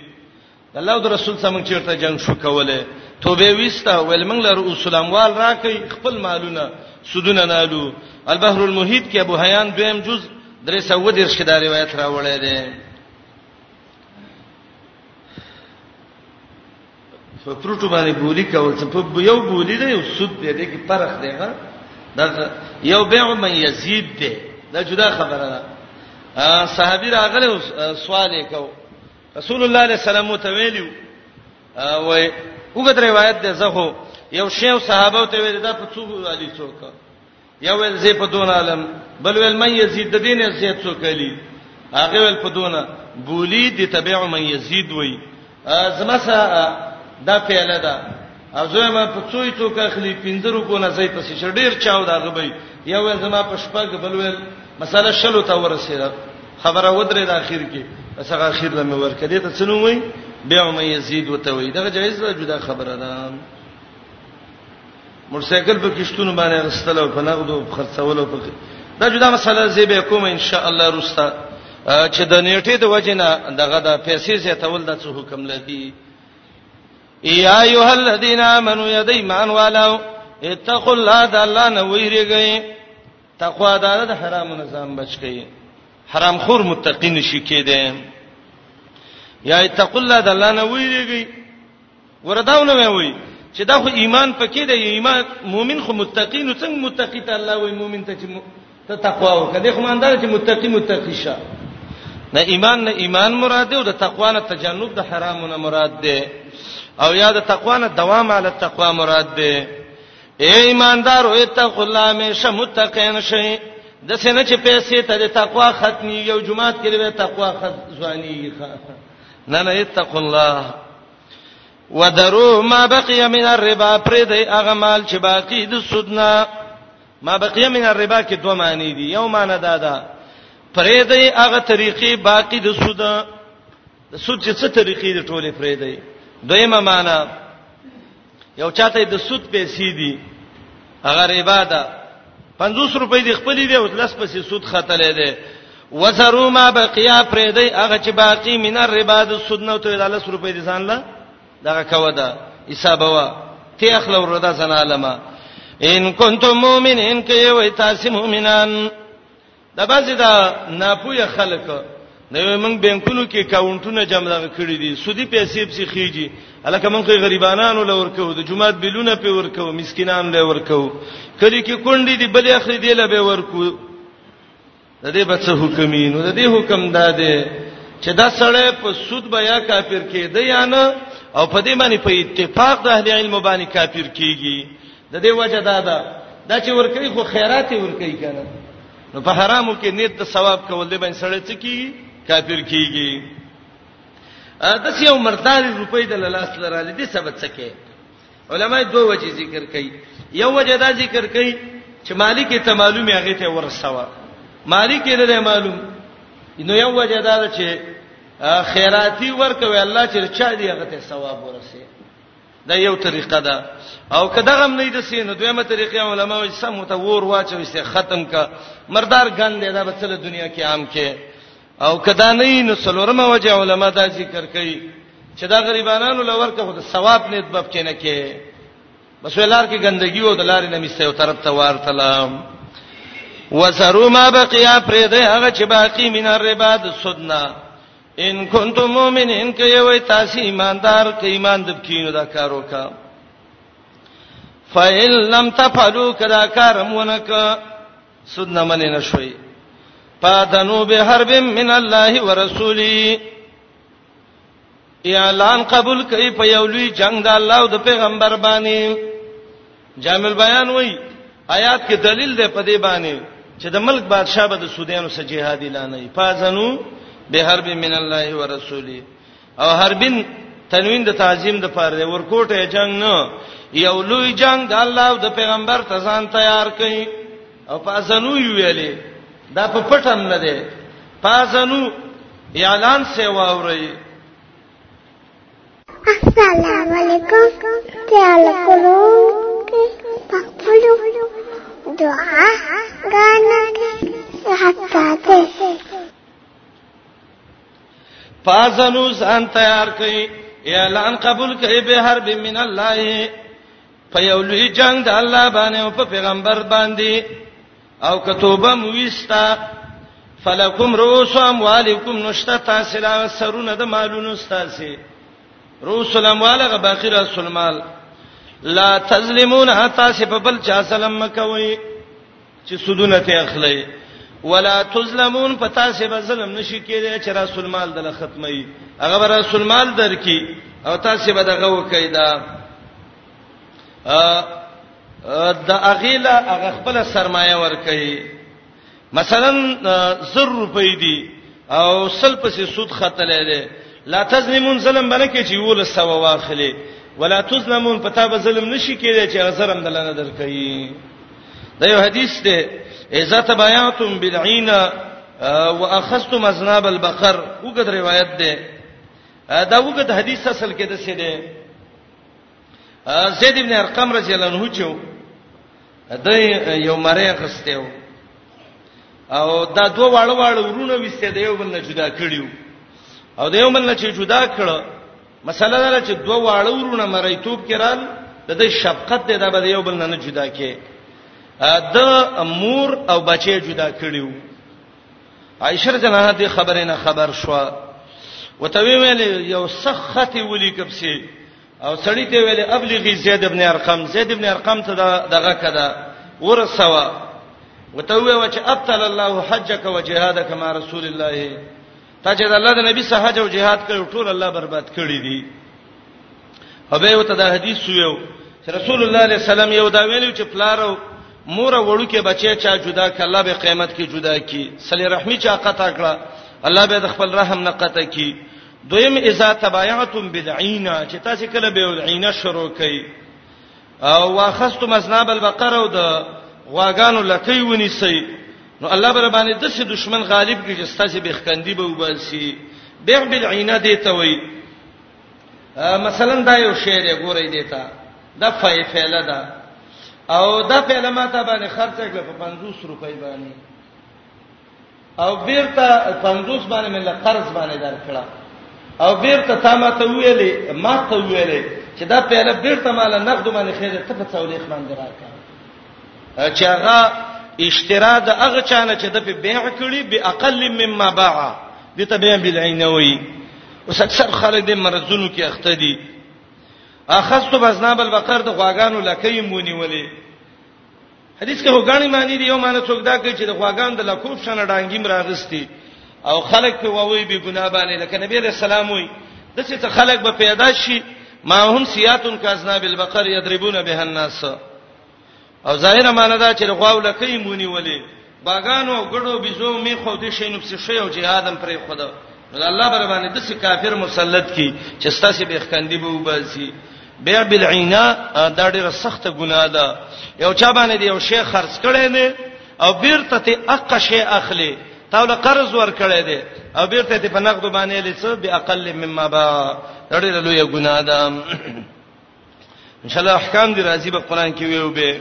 الله او رسول سم چیرته جنگ شو کوله توبه وستا ول موږ له رسول اموال راکې خپل مالونه سودونه نالو البحر المحیط کې ابو حیان دویم جز درې سو د ارشد روایت راوړی دی په پروتو باندې بولی کول څه په یو بولی دی یو سود دی د کی پرخ دی ها دا یو بیع من یزید دی دا جدا خبره ده صحابي راغله سوال وکاو رسول الله علیه السلام ته ویلو وای وګد روایت ده زه هو یو شیو صحابه ته ویل دا په څو علی څوک یو ول زی په دون عالم بل ول من یزید د دین زیات څوک علی هغه ول په دون بولی دی تبع من یزید وای زما سره دا پیاله ده ازوی ما په څوی څوک اخلي 15 روپو نه ځای پسې شر ډیر چاو دا غبي یو زما په شپږ بل ویل مساله شلو ته ورسېده خبره ودرې د اخر کې بس هغه اخر له مې ورکړې ته څنو وای بیا مې یزيد وته وای دا جایز ده جدا خبره ده موټرسایکل په کشتونو باندې رسل او په نقدو خرڅولو په دا جدا مسله زی به کوم ان شاء الله روستا چې د نیټې د وجنه دغه د پیسې زیاتول د څه حکم لدی یا ایها الذین آمنو یا د ایمان والو اتقوا الله د الله نه ویریږئ تقوا دار د حرام نظام بچی حرام خور متقی نشی کېده یا اتقوا الله د الله نه ویریږئ ورداونه مې وای چې دا خو ایمان پکې دی ایمان مؤمن خو متقی نو څنګه متقی ته الله وای مؤمن ته چې ته تقوا وکړه خو ماندار چې متقی متقی شه نه ایمان نه ایمان مراد دی او د تقوا نه تجنب د حرامونو مراد دی او یا د تقوا نه دوام علی تقوا مراد دی اے ایماندار او اتق الله می شمتقین شی د سینې چې پیسې ته د تقوا ختمي یو جمعات کې به تقوا خد ځواني ښه نه نه اتق الله ودرو ما بقي من الربا پرې د اغمال چې باقی د سودنا ما بقیه من الربا کې دوه معنی دي یو معنی دا ده پرې دی هغه طریقې باقی د سود د سود چې څه طریقې دي ټوله پرې دی دویمه معنی یو چاته د سود پیسې دي هغه ربا ده 50 روپۍ د خپل دی او لس پسې سود خاتلې ده وزرو ما بقیا پرې دی هغه چې باقی من الربا د سود نه ته د لس روپۍ دي ځان له دغه کوه دا حساب وا ته اخله وردا زنا لما ان کنتم مؤمنین کې وای تاسو مؤمنان د بازي دا ناپوهه خلک نو موږ بانکونو کې کاونټونه جمع دغه کړی دي سودی پیسې پسې خيږي الکه موږ خو غریبانو لور کو د جمعات بلونه په ورکو مسکینانو لور ورکو کړي کې کونډې دي بلې اخري دی لبه ورکو د دې بچ حکمینو د دې حکم دا دی چې دا سړی په سود بیا کافر کېده یا نه او په دې باندې په اتفاق د اهل علم باندې کافر کیږي د دې وجه دا ده دا چې ورکړي خو خیرات ورکړي کنه نو په حرامو کې نیت د ثواب کول دی باندې سړی څه کیږي کافر کیږي د سیو مرتال روپۍ د لاس لراله دي سبب څه کې علماء دوه وجې ذکر کوي یو وجه دا ذکر کوي چې مالک ته معلومه هغه ته ورسوا مالک یې نه معلوم نو یو وجه دا چې خیراتی ورکوي الله چې چا دی هغه ته ثواب ورسي دا یو طریقه ده او کدا غم نه دي سینو دویمه طریقه علما وایي سم ته ور واچوي سه ختم کا مردار ګند دا به ټول دنیا کې عام کې او کدا نه نو څلورمه وجه علما دا ذکر کوي چې دا غریبانو لور ته خو د ثواب نیت باب کې نه کې بس ولار کې ګندګي او د لارې نه میسته یو طرف ته وارتلم وسرو ما بقیا پرې ده هغه چې باقی من الربا د سودنا ان کنتم مؤمنین کې وای تاسو ایماندار کې ایمان د کینو دا کار وکا فإِن لَّمْ تَفْعَلُوا كَذَا كَرَمُونَكَ سود نه منې نشوي پادنو به حرب من الله ورسولی اعلان قبول کوي په یو لوی جنگ د الله او د پیغمبر باندې جامع بیان وای آیات کې دلیل دی په دې باندې چې د ملک بادشاہ به د سودیانو سره جهاد اعلان نه پازنو به حرب من الله ورسولی او حربن تنوین د تعظیم د پاره دی ورکوټه جنگ نه یو لوی جنگ د الله او د پیغمبر ته ځان تیار کړي او پاسنو ویلې دا په پټم نه دی پاسنو اعلان سیوا اوري السلام علیکم تعال کولو پخپلو دعا غانا حتا ته فازنو ځان تیار کړي اعلان قبول کړي به حرب من الله په یو لوی جنگ د الله باندې او په پیغمبر باندې او کتوبه مويستا فلکم رؤوس اموالکم نشتا تاسو لا سرونه د مالونو تاسو رؤوس الاموال غ باقی رسول مال لا تظلمون حتا سبب بل چا سلام مکوي چې سودونه ته اخلي ولا تظلمون پتا سه به ظلم نشي کېدای چې رسول مال دله ختمي هغه رسول مال درکې او تاسو به دغه وکیدا د اغیلا هغه خپل سرمایه ورکړي مثلا 100 روپۍ دي او سل پسې سود خطلې ده لا تظلمون ظلم باندې کې چې ول سو واخلې ولا تظلمون پتا به ظلم نشي کېدای چې غزرم دلنه درکې دا یو حدیث دی اذا تبايعتم بالعين واخذتم اذناب البقر وګد روایت ده دا وګد حدیث اصل کې ده څه ده زید ابن ارقم رضی الله عنه چو د یو مری غستیو او دا دوه واړه واړه ورونه وسته د یو بل نه جدا کړیو او د یو بل نه چې جدا کړو مسله دا چې دوه واړه ورونه مریتوب کړهل د دې شفقت دی دا به یو بل نه جدا کې د مور او بچي جدا کړیو عائشه جنہ دې خبرې نه خبر شو وتوی ویل یو سخت ولي کبسي او سړی ته ویل ابلغي زید ابن ارقم زید ابن ارقم ته دغه کده ورسوا وتوی و چې ابطل الله حجک و جهادک مع رسول الله تا چې د الله د نبی صحاج او جهاد کوي ټول الله برباد کړی دي هبه وته دا حدیث سویو چې رسول الله علیه السلام یو دا ویلو چې پلارو مور وړو کې بچي چا جدا ک الله به قیامت کې جدا کی صلی رحمی چا قطع کړه الله به د خپل رحم نه قطع کی دویم اذا تبایعتم بالعینا چې تاسو کله به العینا شروع کړئ او واخستو مزناب البقره او د غواګانو لکې ونیسي نو الله بر باندې د څه دشمن غالب کې چې ستاسو به خکندي به وباسي بیع بالعینه دی ته وای مثلا دا یو شعر ګورې دی ته د فای فعل ده او دا فعل ماته باندې خرڅ کړ په 50 روپۍ باندې او بیرته 50 باندې مې له قرض باندې درکړه او بیرته تا ما ته ویلې ما ته ویلې چې دا پیاله بیرته مال نقد باندې خېره ته په څولې خمان دراکا چې هغه اشترا د هغه چانه چې د په بیع کړي به اقل مما باع دې ته بیان بالعین وي اوس اکثر خلک د مرزونو کې اخته دي اخذت بزناب البقر د غواګانو لکې مونی ولې حدیث کې هوګانی معنی دی یو معنی څوک دا کوي چې د خواګان د لکوب شنه ډانګي مراغستی او خلک په ووي به ګناه باندې لکه نبی له سلام وي د څه ته خلک به پیدا شي ما هم سیاتن کازنا بالبقر یضربون به الناس او ظاهر معنی دا چې غواو لکې مونی ولې باغانو او ګډو بيزو می خو دې شینو پس شی او جهادم پرې خود نو الله بر باندې د څه کافر مسلط کی چې ستاسو به خکندې به وباسي بيع بالعینا دا ډیره سخته ګناه ده یو چا باندې یو شی خرڅ کړي نه او بیرته ته اق شی اخلي تا ول قرض ور کړي دي او بیرته ته په نقد باندې لڅ به اقل مما با دا ډیره لوی ګناه ده ان شاء الله احکام دی راځي په قران کې ویو به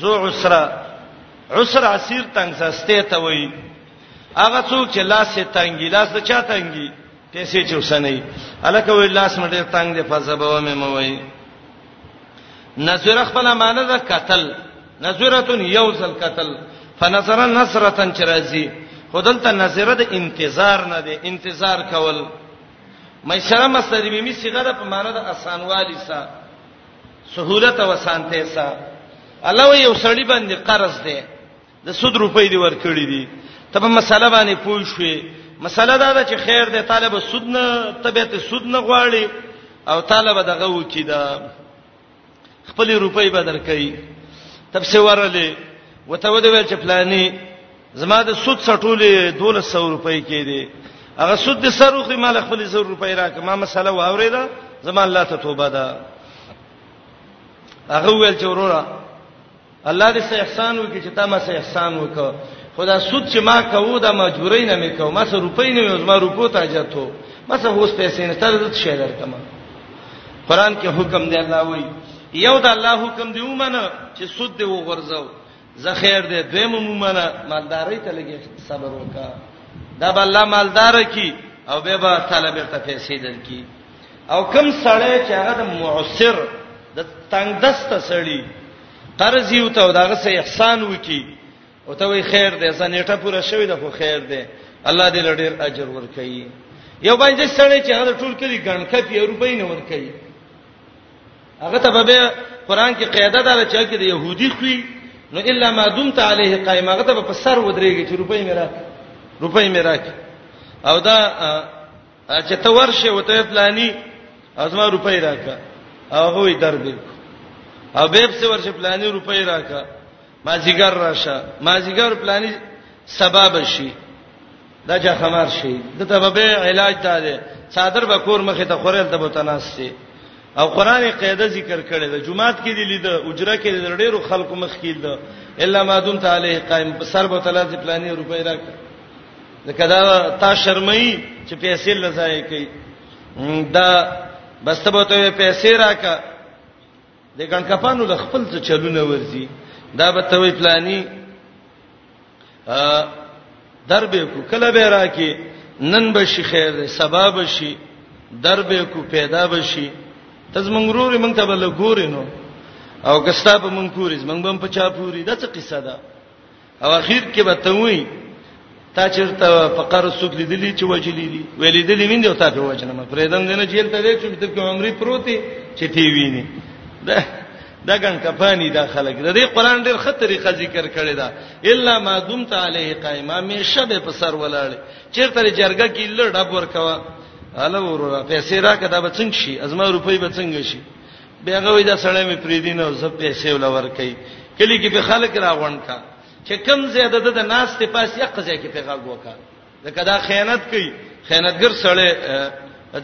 ذو عسره عسر عسیر تنگ سسته ته وای هغه څوک چې لاس یې تنګي لاس د چا تنګي پیسې چې وسنې الکه وی لاس مې ډېر تنگ دی فزبو مې موي نظر خپل معنی ده قتل نظرتون یوزل قتل فنظر نصرتن چرازی خودلته نظر د انتظار نه دی انتظار کول مې سره مستریمی صيغه ده په معنی د اسانوالی سره سهولت او اسانته سا الله یو سړی باندې قرض دی د سود روپۍ دی ورکړی دی ته په مسله باندې پوه شوې مسله دا ده چې خیر دی طالب سود نه طبيعت سود نه غواړي او طالب دغه وکی دا خپل روپۍ بدر کوي تب سه ورلې وته ودوي چې پلاني زما د سود سټولې 1200 روپۍ کې دي هغه سود د سر خو مال خپل زر روپۍ راکې ما مسله واوریدا زما الله ته توبه ده هغه ویل چې وروره الله دې سه احسان وکړي چې تا ما سه احسان وکړ خدا سود چې ما کوو دا مجبورۍ نه مې کوو ما سه روپۍ نه وي زما روپو ته اجازه وو ما سه هوس پیسې نه تر دې شي درته ما قران کې حکم دی الله وایي یو د الله حکم دی ومنه چې سود دی وغورځاو زه خیر دې دویم مومنه مالداري ته لګي صبر وکا دا به الله مالدار کی او به به طلبه ته پیسې درکې او کم سړی چې هغه د معسر د تنگ دست سړی قرض یو ته داغه سه احسان وکي او ته وی خیر دې زنیټه پوره شوی ده خو خیر دې الله دې لړیر اجر ورکړي یو باندې سړی چې هغه ټول کلی ګڼکه پی روپۍ نه ورکړي هغه ته به قران کې قاعده ده چې کې د يهودي خوې نو الا ما دمت عليه قائم هغه ته په سر ودرېږي چې روپۍ میرا روپۍ میرا او دا چې ته ورشه وته پلاني ازما روپۍ راکا هغه یې دربې او به په ورشه پلاني روپۍ راکا مازیګر راشه مازیګر پلاني سبب شي دا چې خمار شي د تببه علاج دا دی صادر بکور مخه ته خورل ته بوتناسي او قران قاعده ذکر کړي د جمعات کې دی لید اجره کې د ډیرو خلکو مخ کې ده الا ما دون تعالی قائم په سر به تعالی د پلاني روپۍ راک د کدا تا شرمای چې پیسې لزای کوي دا بس ته به ته پیسې راکا د ګڼکپانو له خپل څه چلونه ورزي دا به توي پلاني ا دربه کو کله به راکې نن به شي خیر سبب شي دربه کو پیدا به شي تز مونږ روري مونږ ته بل ګورینو او کستا په مونږ پوری مونږ به په چا پوری دا څه قصه ده او اخر کې به ته وی تا چیرته په قر سوق لیدلی چې وجلی دي ویلې دلی ویند او تا په وجنه ما پرېدم دنه جیل ته دې چې تر کوم عمرې پروتي چې تی ویني دا دا ګن کفانی دا خلک د دې قران ډېر خه طریقه ذکر کړی دا الا ما دمت علیه قائما می شبه په سر ولاړ چیرته جرګه کې لړ ډب ورکوا اله ورو پیسې راکړه دا به څنګه شي ازما روپۍ به څنګه شي بیاغه وې دا سړی مې پریدین او زه پیسې ولور کوي کلی کې به خلک راغون کا چې کم زیاده د ناس ته پاس یې قضا کې پیغه وکا دا کدا خیانت کوي خیانتګر سړی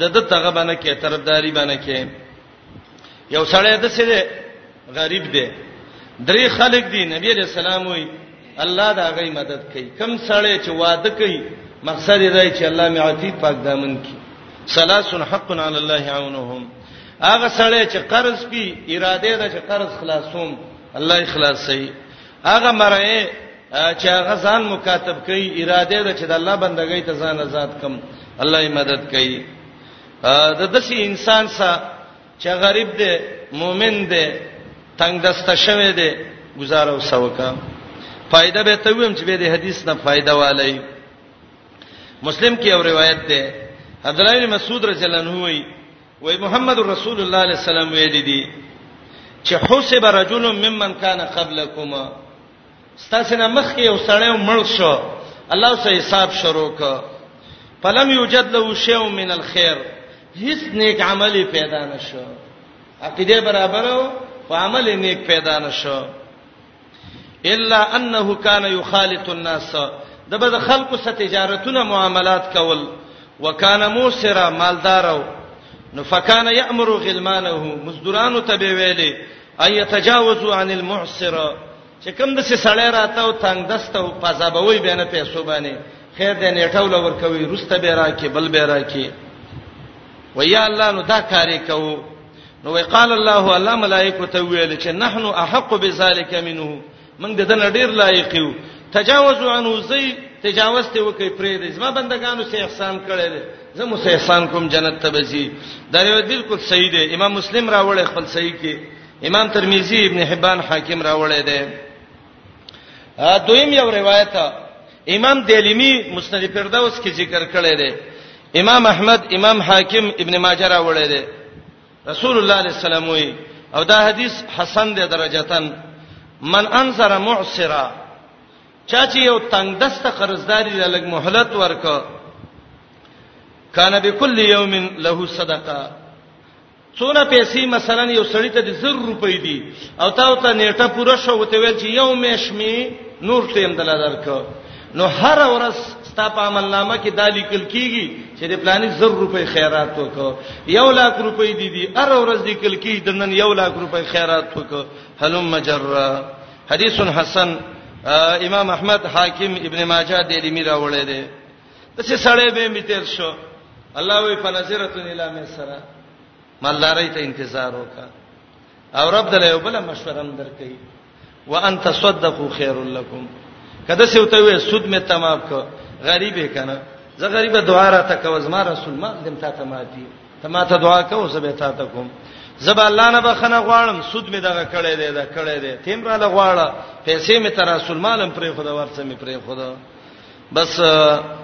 د د تغه باندې کې طرفداري باندې کې یو سړی د څه دی غریب دی درې خلک دي نبی رسول الله وي الله دا غي مدد کوي کم سړی چې واده کوي مقصد یې دی چې الله می عتیق پاک دامن کی سلاسن حق علی الله عونهم هغه سړی چې قرض کی اراده ده چې قرض خلاصوم الله اخلاص سي هغه مرای چې هغه ځان مکاتب کوي اراده ده چې د الله بندګۍ ته ځان آزاد کم الله یې مدد کوي د دسی انسان سره چې غریب دی مؤمن دی تنگ دسته شوی دی گزاره وسوکا فائدہ به ته ویم چې به د حدیث نه فائدہ والي مسلم کې یو روایت ده عبد الله بن مسعود رضی الله عنه وی وی محمد رسول الله علیه السلام ویل دي چې حسب رجل ممن کان قبلکم ستاسو نه مخ یو سړی مړ شو الله سه حساب شروع ک فلم یوجد له شیء من الخير هیڅ نیک عملی پیدا نشو عقیده برابر او عمل نیک پیدا نشو الا انه كان يخالط الناس د بد خلکو سره تجارتونه معاملات کول وکانه موسرا مالدارو نو فکان یامر غلمانه مزدورانو ته به ویلې اي يتجاوزوا عن المعسر چې کوم د سړی راته او تنگ دسته او پزابوي بینه پیسو باندې خیر دې نیټول ورکوي روسته به راکې بل به راکې ویا الله نو دا کاری کوو نو وی قال الله الله ملائکه ته ویل چې نحنو احق بذلک منه موږ د دې ډیر لایق یو تجاوزوا عنه زی تجاوز ته وکي پرې دې زما بندگانو سه احسان کړی دی زه مو سه احسان کوم جنت ته بزي دا یو بالکل صحیح دی امام مسلم راوړی خپل صحیح کې امام ترمذی ابن حبان حاکم راوړی دی دویم یو روایت امام دیلمی مسند فردوس کې ذکر کړی دی امام احمد امام حاکم ابن ماجه راوړی دی رسول الله صلی الله علیه وسلم وی او دا حدیث حسن دی درجاتن من انصر معسرا چا چې یو تنگ دست قرضداري لګ مهلت ورک کان بكل یوم له صدقه څونه پیسې مثلا یو سړی ته د 100 روپۍ دي او تا ته نیټه پوره شو وته ویل چې یو میش می نور ټیم دلا درک نو هر ورځ ستا په عمل نامه کې دالی کل کیږي چې د پلانې 100 روپۍ خیرات وکړه یو لاک روپۍ دي دي هر ورځ دې کل کیږي د نن یو لاک روپۍ خیرات وکړه هلم مجرا حدیث حسن امام احمد حاکم ابن ماجه د لیمی راوړی دی دسه سړی به می تیر شو الله وی فنظرت الی میسرا مالداري ته انتظار وکا او رب دله یو بل مشوره هم درکې وان تصدقوا خیر لکم کده څه وته وې سود می تمام کو غریبې کنه زه غریبه دعا را تک وزما رسول ما دم تا ته ماتي ته ما ته دعا کو زه به تا ته کوم زبا الله نه بخنه غواړم سود می دغه کړې دی دا کړې دی تیم را لغواړه پیسې می تر رسول مالم پرې خدا ورڅ می پرې خدا بس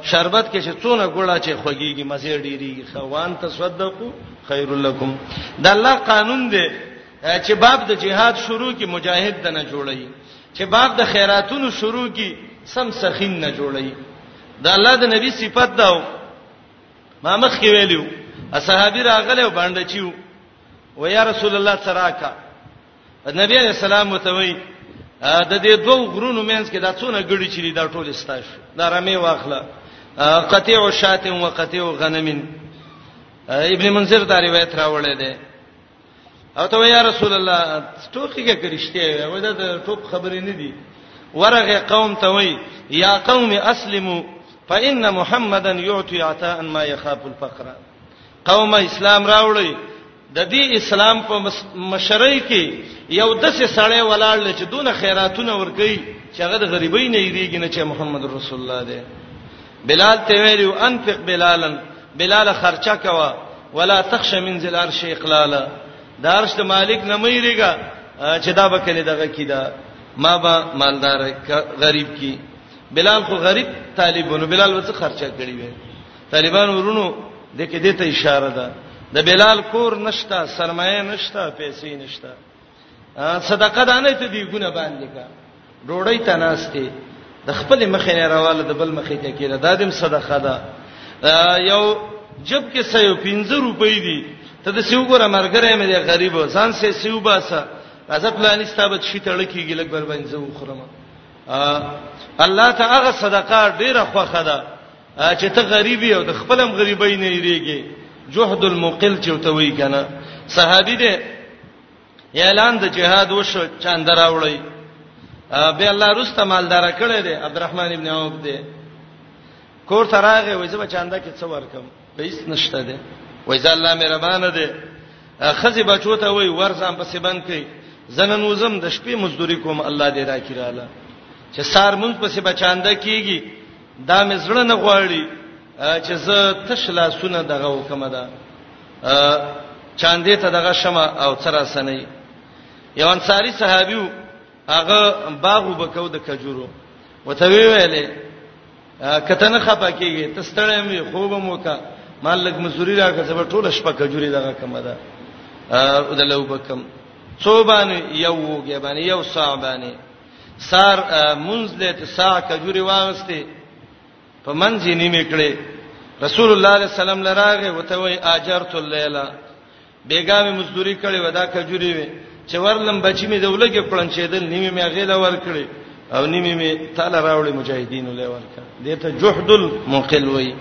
شربت کې چې څونه ګوړه چې خوګيږي مزه ډيري خوان تصدقو خير لكم د الله قانون دی چې باب د جهاد شروع کې مجاهد دنه جوړي چې باب د خیراتونو شروع کې سم سخین نه جوړي د الله د نبی صفت دا ما مخ کې ویلو اصحابي راغله باندې چیو و یا رسول الله تراکا نبی علیہ السلام متوي د دې دوه غرونو مینس کې دا څونه ګړي چي دا ټول استاش دا رمې واخله قطيع شات و قطيع غنم ابن منذر دا روایت راوړی دی او ته یا رسول الله ټوکی کې کرشته وي دا ټوک خبرې نه دي ورغه قوم ته وي یا قوم اسلمو فإن محمدن يعطي عطاء ما يخاف الفقر قوم اسلام راوړی د دې اسلام په مشرۍ کې یو دسه سړی ولاړ چې دون خیراتونه ور کوي چې هغه د غریبۍ نه یریږي نه چې محمد رسول الله دی بلال ته ویلو انفق بلالن بلال خرچه کوا ولا تخش من ذل عرش اقلالا دارش ته مالک نه مېریګا چې دا به کله دغه کیدا ما با مالدار غریب کی بلال خو غریب طالبونو بلال وڅ خرچه کړی وي طالبان ورونو د کې د ته اشاره ده د بلال کور نشتا سرمایه نشتا پیسې نشتا صدقه دانه ته دی ګونه باندې کا ډوړی تناسته د خپل مخې نه راواله د بل مخې ته کېره دا دیم صدقه ده یو جب کې سې 15 روپۍ دي ته د سیو ګره مرګره مې دی غریب ځان سې سیو باسه راځه پلانې ستابت شي تړل کېږي لګ بر باندې زه وخرم الله ته هغه صدقه ډیره خوخه ده چې ته غریب یې او د خپلم غریبۍ نه یریږي جهد المقل چې وته وی کنه صحابي دې اعلان د جهاد وشو چاند راوړی به الله رسته مالدار کړی دی عبدالرحمن ابن عوف دی کور تراغه وځه بچاندا کې څه ورکم پیس نشته دی وځه الله مهربان دی خزي بچو ته وای ورزم په سبن کې زنن وزم د شپې مزدوري کوم الله دې راکړاله چې سار مونږ په سبا چاندا کیږي دا مې زړه نه غواړي چې زه تش لاسونه دغه وکم ده چاندې ته دغه شمه او تر سنې یو انصاری صحابیو هغه باغ وبکاو د کجورو وته ویلې کته نه خپه کیږي ته ستړی مې خوب مو کا مالک مزوري راکړه زبر ټول شپه کجوري دغه کم ده او د لوبکم څو باندې یو وګه باندې یو صاحب باندې سار منځ دې ته سا کجوري واغسته په منځ یې نیمه کړې رسول الله صلی الله علیه وسلم لراغه وته وی اجرت الليله بیګامې مزدوري کړې ودا کجوري وي چې ورلم بچی می دولګه کړن چې دل نیمه می غیله ور کړې او نیمه می تعالی راوړې مجاهدینو لې ورکا دته جهد المقل وی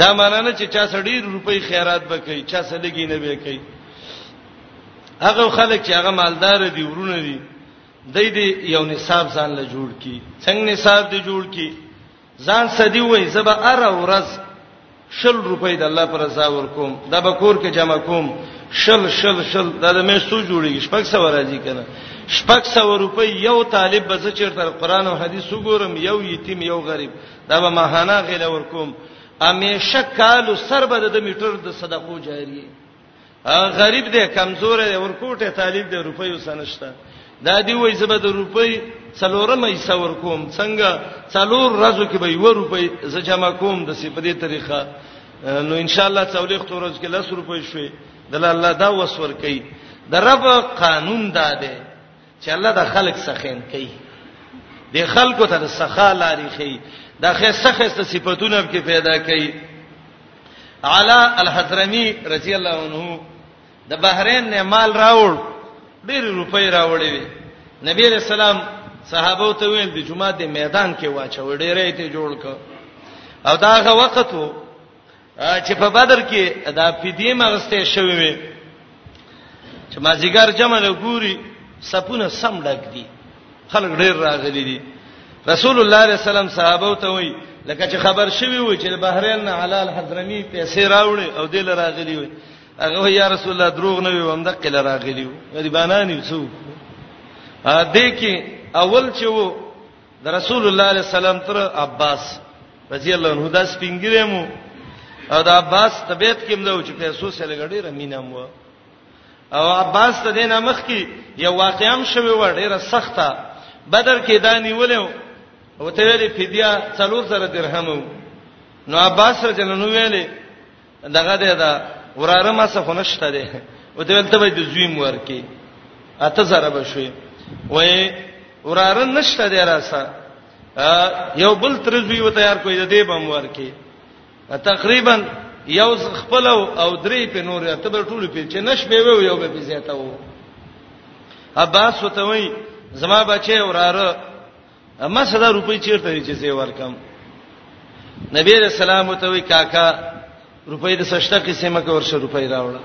دا معنی نه چې چا سړي روپۍ خیرات بکې چا سړي نه بکې هغه خلک چې هغه مالدار دي ورونه دي دای دی یو نصاب ځان له جوړ کی څنګه نصاب دی جوړ کی ځان سدی وای زبا ار ورځ شل روپۍ د الله پر رضا ور کوم دا به کور کې جمع کوم شل شل شل دا د مې سو جوړیږي شپږ سو راځي کنه شپږ سو روپۍ یو طالب به زچر تر قران او حدیث وګورم یو یتیم یو غریب دا به ماهانه غل ور کوم امیشه کال سر به د میټر د صدقو جاریه غریب دی کمزور دی ورکوټه طالب دی روپۍ وسنشته دا دی وای زبد روپۍ څلورم ایسه ورکوم څنګه څلور ورځو کې به یو روپۍ ز جمع کوم د سی په دې طریقه نو ان شاء الله څولې خو ورځ کې لس روپۍ شوي د الله دا وسور کوي د رب قانون دا دی چې الله د خلق سخین کوي د خلکو ته د سخا لاري خي د خسته خسته صفاتونه کې پیدا کوي علا الحضرمي رضی الله عنه د بحرین نه مال راوړ ډېر روپۍ راوړې وي نبی رسول الله صحابه ته ویل د جمعه د میدان کې واچو ډېرې ته جوړ ک او داغه وخت وو چې په بدر کې دا فدیه مغسته شوی وي چې ما زیګر جمع له ګوري سپونه سم ډک دي خلک ډیر راغلي دي رسول الله صلی الله علیه وسلم صحابه ته وایي لکه چې خبر شوی و چې بحرین نه حلال حضرمی پیسې راوړي او دل راغلي وي هغه یا رسول الله دروغ نه وي هم د قل راغلي وي غریبانه نه یو څو ا دې کې اول چې وو د رسول الله علیه السلام تر عباس رضی الله عنه دا سپینګری مو او د عباس طبيعت کې مده چې پیسو سره غړي رمینه مو او عباس ته دینه مخ کې یو واقعام شوی و ډیره سخته بدر کې دا نیولې او ته ویلې فدیه 3000 درهم نو عباس رجل نو ویلې دغه دی دا وراره ما څه خنشته دی او ته ولته به د زوی مور کې اته زره بشوي وای وراره نشته دی راسه یو بل تر زوی و تیار کوی د دې بم ور کې تقریبا یو خپل او درې په نور ته به ټول په چې نش به وي یو به زیاته وو عباس وته وای زما بچي وراره اما صدا روپۍ چیرته دي چې زه ورکم نبی رسول الله ته وی کاکا روپۍ د سشته قسمه کې ورشه روپۍ راوړه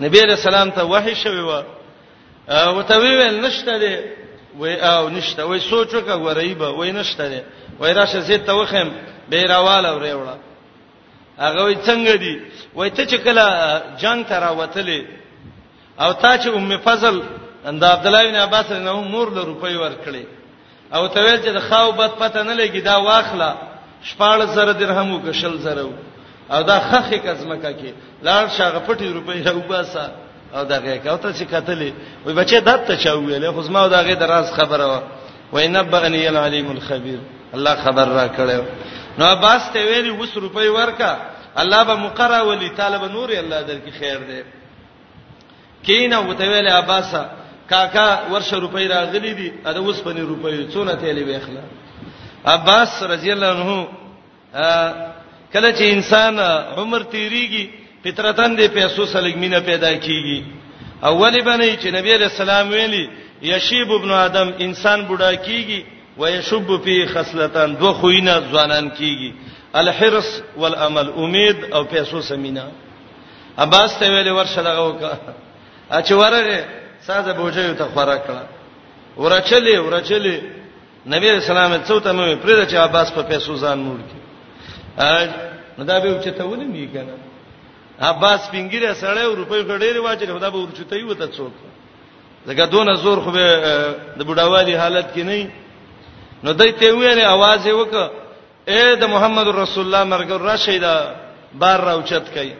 نبی رسول الله ته وحی شوی و او ته ویل نشته دي وای او نشته وای سوچ وکړه غریبه وای نشته دي وای راشه زه ته وخم به راواله وروړه هغه وای څنګه دي وای ته چې کله جنگ ته راوتلې او تا چې ام فضل د عبد الله بن عباس نه مور له روپۍ ورکړي او ته ویل چې د خاو بد پته نه لګي دا واخله شپاړ زره درهم او کشل زره او دا خخې کزمکه کې لاړ شغه پټي روپۍ او باسا او دا غې کا ته چې کتلې وای بچې دات ته چا ویلې خو زما دا غې دراز خبره و وای نبغنی العلیم الخبیر الله خبر را کړو نو عباس ته ویلي وس روپۍ ورکا الله به مقرا ولي طالب نور الله درکې خیر دی کینا وته ویل اباسا کاکا ورشه روپۍ راغلي دي اده اوس پني روپۍ څونه تیلې وېخله عباس رضی الله عنه کله چې انسان عمر تیریږي فطرتن دې پیسو سلګمینه پیدا کیږي اولی باندې چې نبی علیہ السلام ویلي یشیب ابن ادم انسان بوډا کیږي ويشب فی خصلتان دو خوینه ځوانان کیږي الحرص والامل امید او پیسو سمینه عباس ته ویل ورشه دغه وکړه اچ ورغه ساده بوجیو ته خورا کړه ورچلې ورچلې نبی رسول الله څو ته مې پرې چې عباس په پیسو ځان مور کی نو دا به چې ته ولې نه کنه عباس پنګیره سړی او روپۍ غړېری واچې خدا به ورچته یو ته څوک زګه دون زور خو به د بډاوالي حالت کې نه نو دای ته ویلې आवाज یې وکړ اے د محمد رسول الله مرګ را شي دا بار راوچت کړي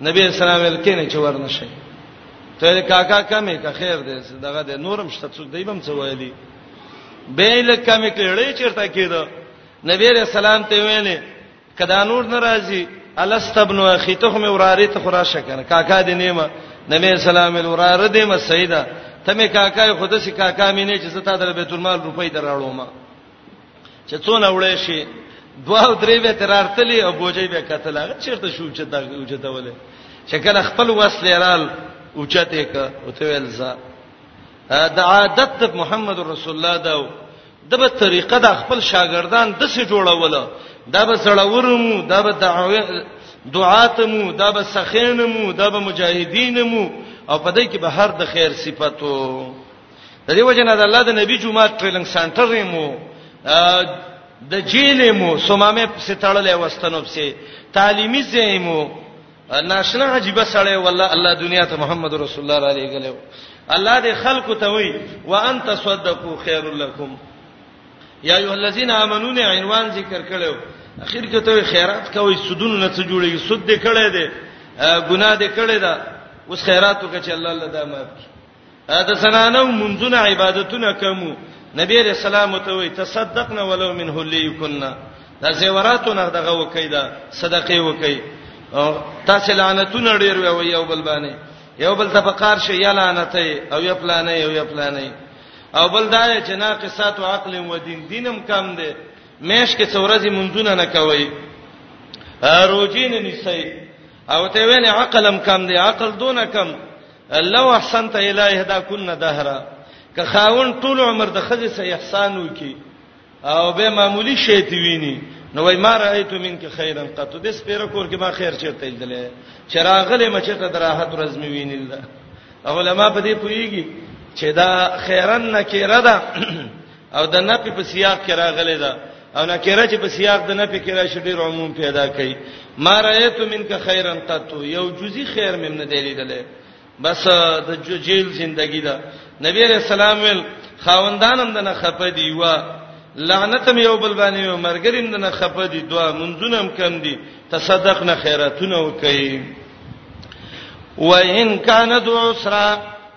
نبی اسلام الکینه چې ورنه شي ته کاکا کمې کا خیر دې دغه د نورم شته څوک دیبم څه وایلی به لکه مې کړې چیرته کېده نبی رسول الله ته ویلې کدا نور ناراضي الست ابن اخي ته مې وراره ته خراشه کنه کاکا دې نیمه نبی اسلام الوراره دې ما سیدا ته مې کاکا خود سي کاکا مې نه چې ستا در بیت المال روپۍ دراړو ما چې څونه وړې شي دوا او درې به تر ارتلې او بوجي به قتل هغه چیرته شو چې دا اوچته ولې چې کله خپل وس لرال اوچته ک او ته ویل ز دا عادت د محمد رسول الله دا دغه طریقه د خپل شاګردان د څه جوړوله دا به سړورمو دا به دعوه دعاتمو دا به سخینمو دا به مجاهدینمو او په دې کې به هر د خیر صفاتو د دې وجنه د الله د نبی جمعه ټریننګ سنټر مو د جیل مو سمامه پسې تړلې وستنو پسې تعلیمي زیمو ناشنا عجيبه سره والله الله دنیا ته محمد رسول الله علیه غلو الله دې خلکو ته وی وان تصدقوا خير لكم یا ایه الذین آمنون عنوان ذکر کړو اخر کې ته خیرات کوي سودونه نه څه جوړي سود دې کړي دې ګناه دې کړي دا اوس خیراتو کې چې الله الله دا معاف کړي د زنانو منځونه عبادتونه کومو نبی رسول الله ته وی تصدقنا ولو من هلی کنا دا زیوراتو نه دغه وکي دا صدقه وکي تاسو لعنتونه ډیر وی یو بل باندې یو بل ته پکار شي یا لعنت او یا پلانې او یا پلانې او بل دا چې ناقصات عقل و دین دینم کم دی مېش کې څورځي منځونه نه کوي روزي نه نسي او ته ویل عقلم کم دی عقل دونه کم لو احسنت الیه دا کن دهره که خاون ټول عمر د خزې سه احسان وکي او به معمولی شی تی ویني نو وای ما رايت منک خیرا قط د سپیره کور کې ما خیر چیرته لیدلې چراغله مچته دراحت ورځ می وینل ده علماء په دې پویږي چې دا خیرن نکیره ده او د نفي په سیاق کې راغلی دا او نکره چې په سیاق د نفي کې راشي ډیر عموم پیدا کوي ما رايت منک خیرن قط یو جزئی خیر مم نه دی لیدلې بس د جیل زندگی دا نبی رسول الله خاوندانم د نه خپه دی وا لعنتم یو بل باندې او مرګریم د نه خپه دی دعا منځونم کم دی تصدق نه خیراتونه وکي وان کان ذو اسرا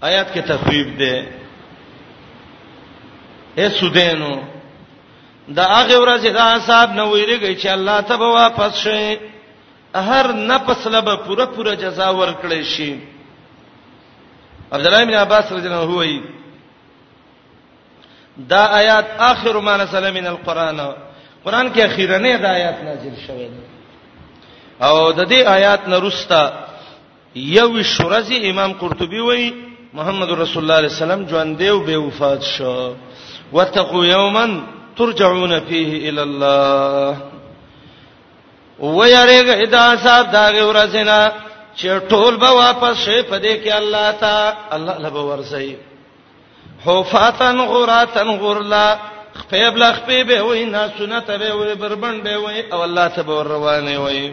آیات کې تخویب ده اے سودینو دا هغه ورځ دا حساب نه ویریږي چې الله ته به واپس شي هر نفس لبه پوره پوره جزا ورکړي شي عبد الله بن عباس رضی الله عنه وایي دا آیات اخر ما نزل من القران قران کې اخیرنه دا آیات نازل شوه او د دې آیات نرستا یو شورز امام قرطبي وایي محمد رسول الله عليه وسلم ژوند دی او به وفات شو وتقوا یوما ترجعون فيه الى الله ويرګه ادا صاحب دا ورځینا چې ټول به واپس شي په دې کې الله تا الله لبه ورسي حفاتن غراتن غرلا خپل خپل به وي نه سنت به وي بربند به وي او الله ته روانه وي